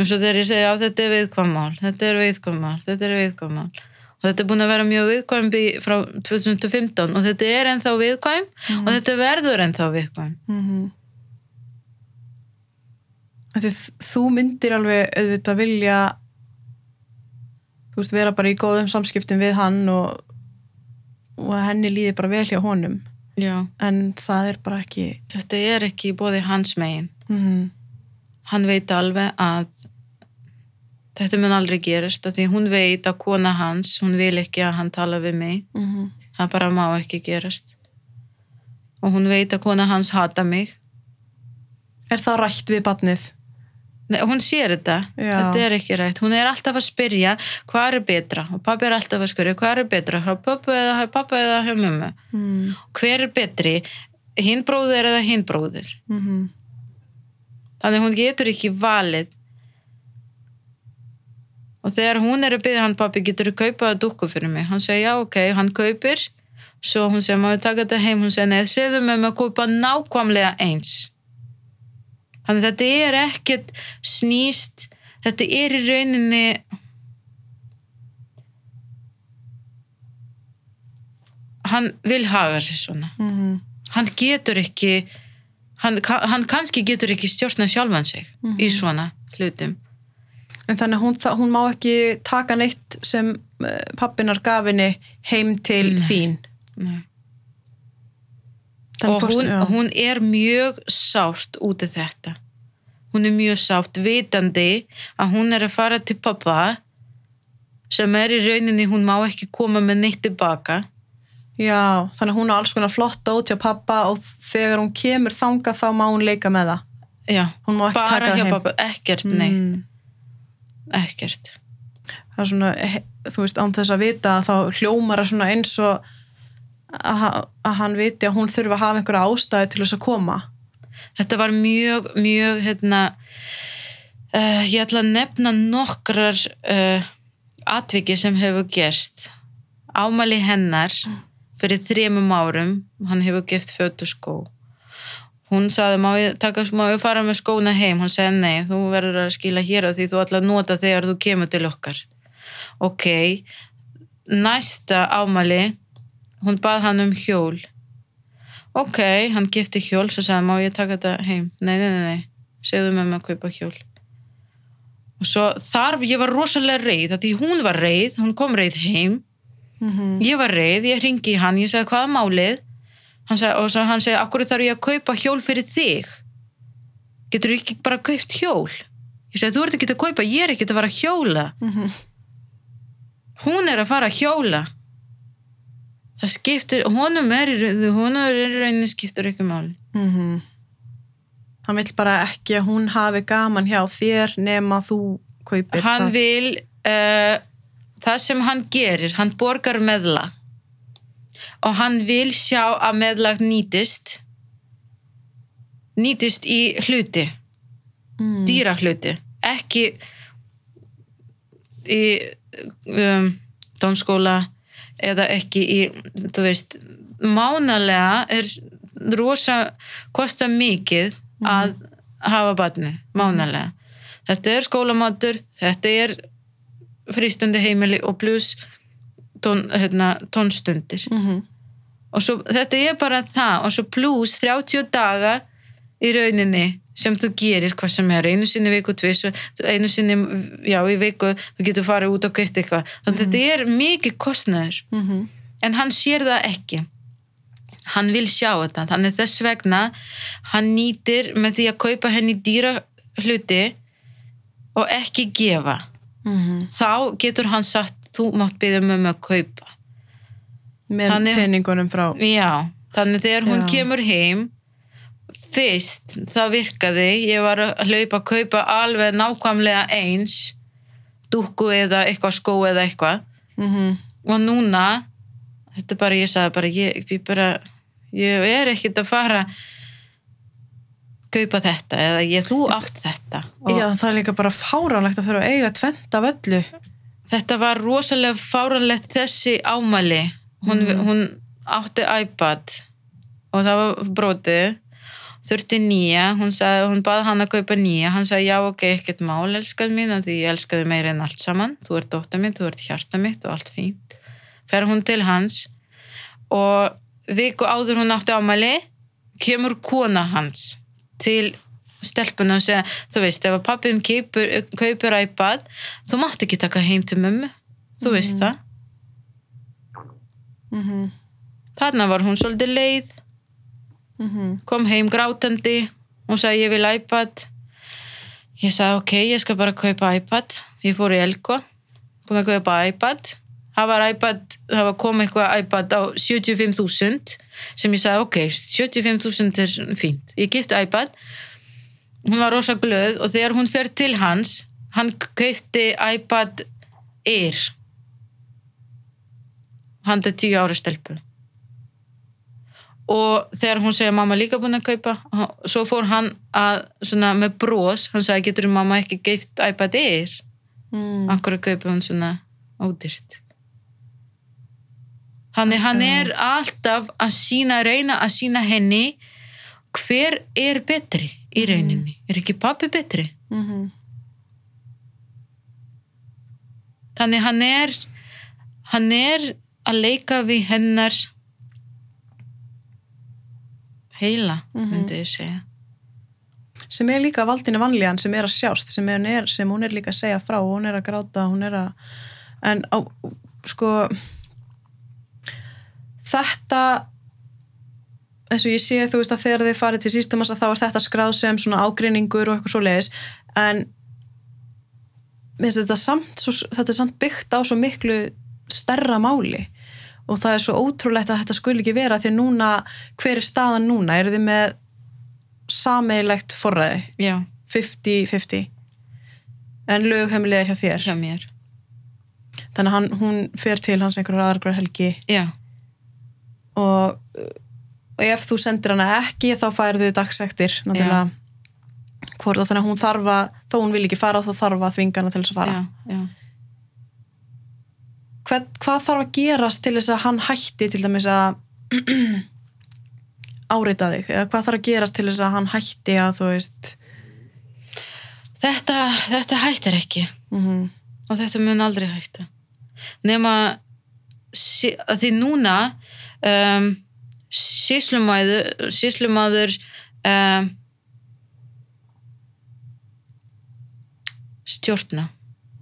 B: og svo þegar ég segja að þetta er viðkvæmmál þetta er viðkvæmmál, þetta er viðkvæmmál og þetta er búin að vera mjög viðkvæm frá 2015 og þetta er ennþá viðkvæm og þetta verður ennþá viðkvæm.
A: Mm Því þú myndir alveg auðvitað vilja þú veist vera bara í góðum samskiptum við hann og, og henni líði bara vel hjá honum
B: Já.
A: en það er bara ekki
B: þetta er ekki bóði hans megin
A: mm
B: hann veit alveg að þetta mun aldrei gerast af því hún veit að kona hans hún vil ekki að hann tala við mig
A: -hmm.
B: það bara má ekki gerast og hún veit að kona hans hata mig
A: Er það rætt við barnið?
B: Hún sér þetta,
A: Já.
B: þetta er ekki rætt hún er alltaf að spyrja hvað er betra? Og pabbi er alltaf að spyrja hvað er betra? Hjá pappa eða hjá pappa eða hjá mömmu.
A: Mm.
B: Hver er betri, hinn bróðir eða hinn bróðir?
A: -hmm.
B: þannig hún getur ekki valið. Og þegar hún er að byrja hann pappi getur þú kaupað dúkku fyrir mig? Hann segir já ok, hann kaupir. Svo hún segir maður taka þetta heim? Hún segir neð, segðu mig með að kaupa nákvæmlega eins þannig þetta er ekkert snýst þetta er í rauninni hann vil hafa sér svona.
A: Mm
B: hann getur ekki hann, hann kannski getur ekki stjórna sjálfan sig í svona hlutum.
A: En þannig hún, hún má ekki taka neitt sem uh, pappinar gafinni heim til þín.
B: Nei. Og hún, hún er mjög sárt út af þetta. Hún er mjög sárt vitandi að hún er að fara til pappa sem er í rauninni hún má ekki koma með neitt tilbaka
A: Já, þannig að hún á alls konar flott dót hjá pappa og þegar hún kemur þanga þá má hún leika með það.
B: já,
A: Hún má ekki taka
B: bara
A: það
B: hjá pappa ekkert, nei,
A: Mm.
B: ekkert.
A: Það er svona, þú veist, án þess að vita þá hljómar það svona eins og að, ha- að hann viti að hún þurfa að hafa einhverja ástæðu til þess að koma.
B: þetta var mjög, mjög hérna uh, ég ætla að nefna nokkrar uh, atviki sem hefur gerst. Ámæli hennar fyrir þremum árum hann hefur gift föt og skó. Hún saði, má ég, taka, má ég fara með skóna heim? Hún sagði, nei, þú verður að skila hér á því þú ætla að nota þegar þú kemur til okkar. Ok næsta ámæli hún bað hann um hjól. Ok, hann gifti hjól svo sagði, má ég taka þetta heim? Nei, nei, nei, nei, segðu með mig að kaupa hjól. Og svo þar ég var rosalega reið, að því hún var reið hún kom reið heim.
A: Mm
B: ég var reið, ég ringi í hann, ég sagði hvað er málið? Hann sagði, og svo hann segi, akkur þarf ég að kaupa hjól fyrir þig? Getur ekki bara kaupt hjól? Ég sagði, þú ert ekki að kaupa, ég er ekki að fara að hjóla.
A: -hmm.
B: hún er að fara að hjóla það skiptir honum er, honum er í rauninni skiptir ekki máli
A: Mm Hann vill bara ekki að hún hafi gaman hjá þér nema þú kaupir
B: hann
A: það.
B: vil uh, það sem hann gerir, hann borgar meðlag og hann vil sjá að meðlag nýtist nýtist í hluti
A: Mm.
B: dýra hluti ekki í um, tónskóla eða ekki í þú veist, mánalega er rosa kosta mikið að hafa batni, mánalega þetta er skólamatur, þetta er frístundi heimili og pluss tón, hérna, tónstundir.
A: Mhm.
B: og svo, þetta er bara það og svo pluss 30 daga í rauninni sem þú gerir hvað sem er, einu sinni viku tvis, einu sinni já, í viku, þú getur farið út og geitt eitthvað. Þannig að þetta er mikið kostnæður
A: Mhm.
B: en hann sér það ekki. Hann vil sjá þetta. Þannig þess vegna hann nýtir með því að kaupa henni dýra hluti og ekki gefa.
A: Mhm.
B: þá getur hann sagt þú mátt byggja mömmu að kaupa.
A: Með peningunum frá
B: já, þannig þegar hún
A: Já.
B: kemur heim fyrst það virkaði. Ég var að hlaupa að kaupa alveg nákvæmlega eins dúkku eða eitthvað skó eða eitthvað.
A: Mm
B: og núna þetta er bara, ég sagði bara ég, ég bara, ég er ekkert að fara kaupa þetta eða ég, þú átt þetta. Og
A: Já, það er líka bara fáránlegt að þurfa að eiga tvent af öllu.
B: Þetta var rosalega fáranlegt þessi ámæli. Hún, hún átti iPad og það var brotið þurfti nýja, hún, sagði, hún bað hann að kaupa nýja, hann sagði já ok, ekkert mál elskað mín, af því ég elskaði meira en allt saman, þú ert dóttar mitt, þú ert hjarta mitt og allt fínt. Fer hún til hans og viku áður hún átti ámæli, kemur kona hans til stelpuna og segja, þú veist, ef að pappin kaupir, kaupir iPad, þú mátt ekki taka heim til mömmu, þú veist það.
A: Mhm.
B: Þarna var hún svolítið leið,
A: Mhm.
B: kom heim grátandi. Hún sagði ég vil iPad. Ég sagði ok, ég skal bara kaupa iPad. Ég fór í Elko. Búin að kaupa iPad. Það var iPad, það var komið eitthvað iPad á 75.000 sem ég sagði ok, 75.000 er fínt. Ég gifti iPad. Hún var rosa glöð og þegar hún fer til hans hann kaupti iPad Air. Hann er 10 ára stelpur og þegar hún segja mamma líka búin að kaupa svo fór hann að svona með brós, hann sagði getur mamma ekki geift iPad Air?
A: Mm.
B: akkur að kaupa hún svona ódýrt? Þannig hann er alltaf að sína, reyna að sína henni hver er betri í rauninni, er ekki pappi betri?
A: Mhm.
B: þannig hann er hann er að leika við hennar heila,
A: Mhm.
B: myndi ég segja
A: sem er líka valdinu vanlíðan sem er að sjást sem, er, er, sem hún er líka að segja frá hún er að gráta, hún er að en á, sko þetta eins og ég sé þú veist að þegar þið farið til sístumassa þá er þetta skráð sem svona ágreiningur og eitthvað svo leiðis en þetta samt svo, þetta er samt byggt á svo miklu stærra máli og það er svo ótrúlegt að þetta skuli ekki vera því að núna, hver er staðan núna? Eru þið með sameigilegt forræði?
B: já,
A: 50-50 en lögheimilið er hjá þér?
B: Hjá mér.
A: Þannig að hann, hún fer til hans einhverjar aðrar helgi.
B: Já,
A: og, og ef þú sendir hana ekki þá færðu dagsektir náttúrulega. Hvort að þannig að hún þarf að þó hún vil ekki fara þá þarf að þvinga hana til þess að fara.
B: Já, já.
A: Hvað, hvað þarf að gerast til þess að hann hætti til dæmis að árita þig? Eða hvað þarf að gerast til þess að hann hætti að þú veist?
B: Þetta, þetta hættir ekki.
A: Mm
B: og þetta mun aldrei hætta. Nema því núna um, síslumaður síslumaður um, stjórna.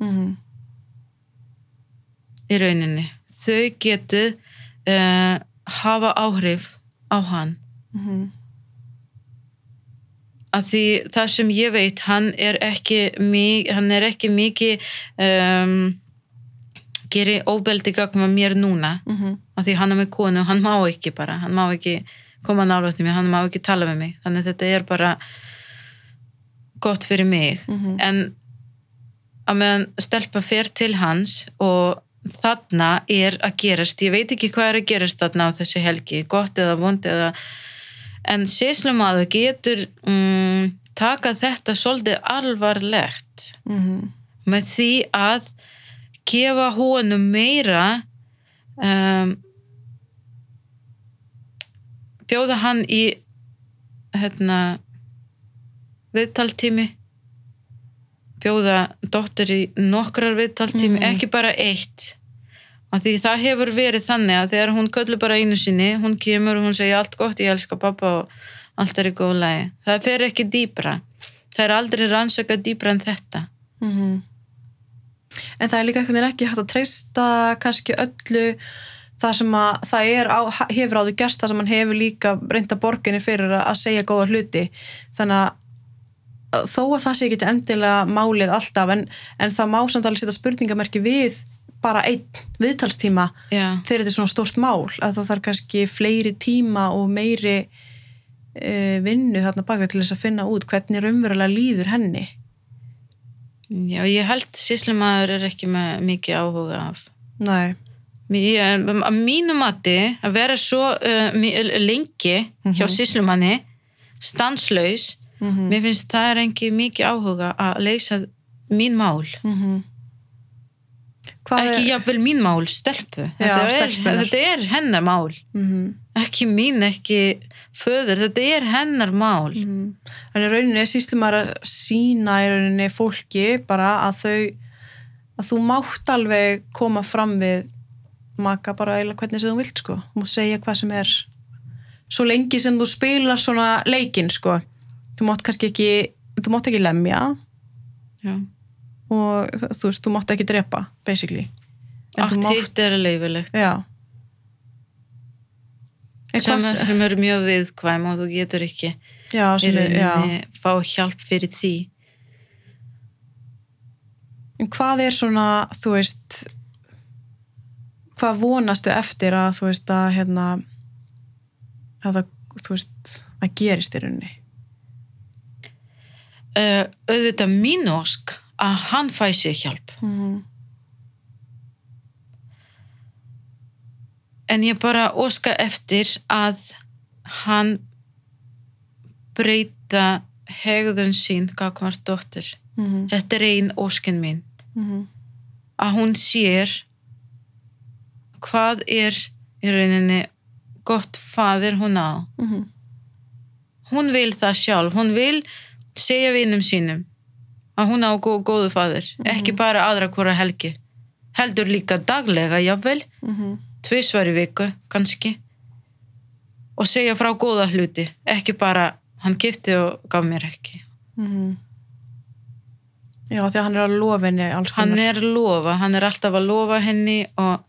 A: -hmm.
B: Í rauninni þau getu uh, hafa áhrif á hann
A: Mm -hmm.
B: að því það sem ég veit hann er ekki, mi- hann er ekki mikið um, gerir óbeldi gagma mér núna
A: Mm -hmm.
B: að því hann er með konu, hann má ekki bara hann má ekki koma nálægt mér hann má ekki tala með mig, þannig að þetta er bara gott fyrir mig
A: Mhm.
B: en að meðan stelpa fer til hans og þarna er að gerast. Ég veit ekki hvað er að gerast þarna á þessu helgi gott eða vond eða en séslumadur getur um, taka þetta svolítið alvarlegt.
A: Mm -hmm.
B: með því að gefa honum meira um, bjóða hann í hérna viðtaltími bjóða dóttir í nokkrar viðtaltími,
A: Mhm.
B: ekki bara eitt. Af því það hefur verið þannig að þegar hún köllu bara einu sinni hún kemur og hún segir allt gott, ég elska pappa og allt er í góð lagi. Það fer ekki dýbra það er aldrei rannsaka dýbra en þetta.
A: Mhm. En það er líka veginn ekki hægt að treysta kannski öllu það sem að það er á, hefur áður gerst það sem hann hefur líka reynda borginni fyrir að segja góða hluti. Þannig að þó að það sé ekki endilega málið alltaf en, en það má samt alveg setja spurningamerki við bara einn viðtalstíma
B: Já,
A: þegar þetta er svona stórt mál að það þarf kannski fleiri tíma og meiri uh, vinnu þarna baka til þess að finna út hvernig raunverulega líður henni.
B: Já ég held síslumæður er ekki með mikið áhuga af.
A: Nei,
B: Ég, að mínu mati að vera svo uh, lengi hjá
A: Mhm.
B: síslumanni stanslaus
A: mm
B: mér finnst það er ekki mikið áhuga að leysa mín mál
A: -hmm. Hvað
B: ekki
A: er
B: jafnvel mín mál, stelpu
A: Já,
B: þetta, er, þetta er hennar mál
A: mm -hmm.
B: ekki mín, ekki föður, þetta er hennar mál
A: Mm. En í rauninni sýslum maður að sína í rauninni fólki bara að þau að þú mátt alveg koma fram við maka bara eiginlega hvernig sem þú vilt sko. Þú mátt segja hvað sem er svo lengi sem þú spilar svona leikinn sko. Þú mátt kannski ekki þú mátt ekki lemja
B: Já.
A: og þú veist, þú mátt ekki drepa basically.
B: Allt er leifilegt sem, sem eru mjög viðkvæm og þú getur ekki
A: Já, er,
B: rauninni fá hjálp fyrir því
A: En hvað er svona, þú veist, hvað vonastu eftir að, þú veist, að, hérna, að það, þú veist, að gerist í rauninni?
B: Uh, auðvitað mín ósk að hann fæ sér hjálp
A: Mm.
B: en ég bara óska eftir að hann breyta hegðun sín gagvart dóttir
A: Mm.
B: þetta er ein óskin mín
A: Mm.
B: að hún sér hvað er í rauninni gott fadir hún á
A: Mm.
B: hún vil það sjálf, hún vil segja vinum sínum að hún á gó, góðu fadir, ekki bara aðra hvora helgi heldur líka daglega, jafnvel
A: Mm.
B: tvisvar í viku, kannski og segja frá góða hluti ekki bara, hann gifti og gaf mér ekki
A: Mm. Já, því að hann er að lofa henni
B: hann er að lofa, hann er alltaf að lofa henni og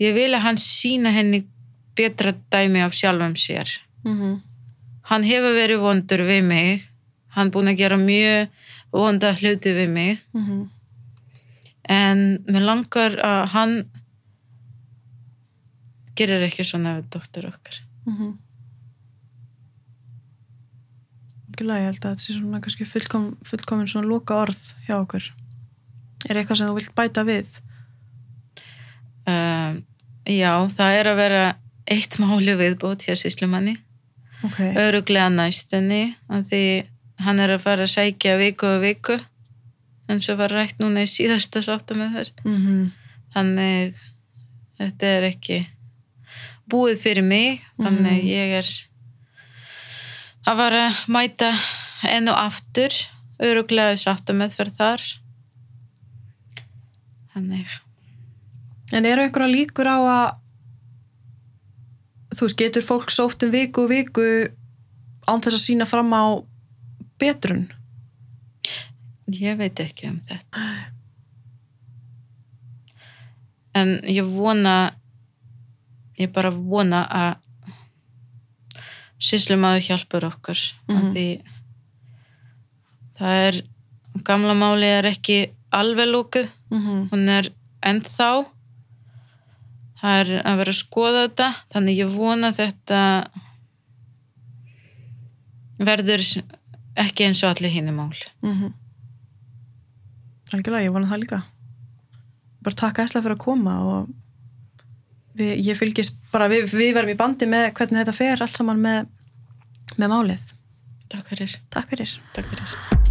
B: ég vil að hann sína henni betra dæmi af sjálfum sér
A: Mm.
B: Hann hefur verið vondur við mig hann búin að gera mjög vonda hluti við mig
A: Mm.
B: en mér langar að hann gerir ekki svona við dóttur okkar
A: Mm. Ég held að þetta sé svona kannski fullkom, fullkomin svona loka orð hjá okkur. Er eitthvað sem þú vilt bæta við?
B: um, já, það er að vera eitt máli viðbútt hjá síslumanni
A: Ok.
B: öruglega næstunni af því hann er að fara að sækja viku og viku. Eins og var rætt núna í síðasta sátta með þær.
A: Mm
B: þannig þetta er ekki búið fyrir mig. Þannig
A: Mhm.
B: ég er að fara að mæta enn og aftur öruglega sátta með þær þar. Þannig.
A: En eru einhverja líkur á að þú veist, getur fólk sótt um viku og viku án þess að sína fram á betrun?
B: Ég veit ekki um þetta. En ég vona, ég bara vona að síslumaður hjálpar okkur. Mm
A: Mhm.
B: Því það er, gamla máli er ekki alveg lókuð,
A: Mm -hmm.
B: hún er ennþá. Það er að vera að skoða þetta, þannig ég vona þetta verður ekki eins og allir hinni mál.
A: Mm Algjörlega, ég vona það líka. Bara takk æsla fyrir að koma og við, ég fylgist bara, við, við verum í bandi með hvernig þetta fer allt saman með, með málið.
B: Takk fyrir.
A: Takk fyrir.
B: Takk fyrir.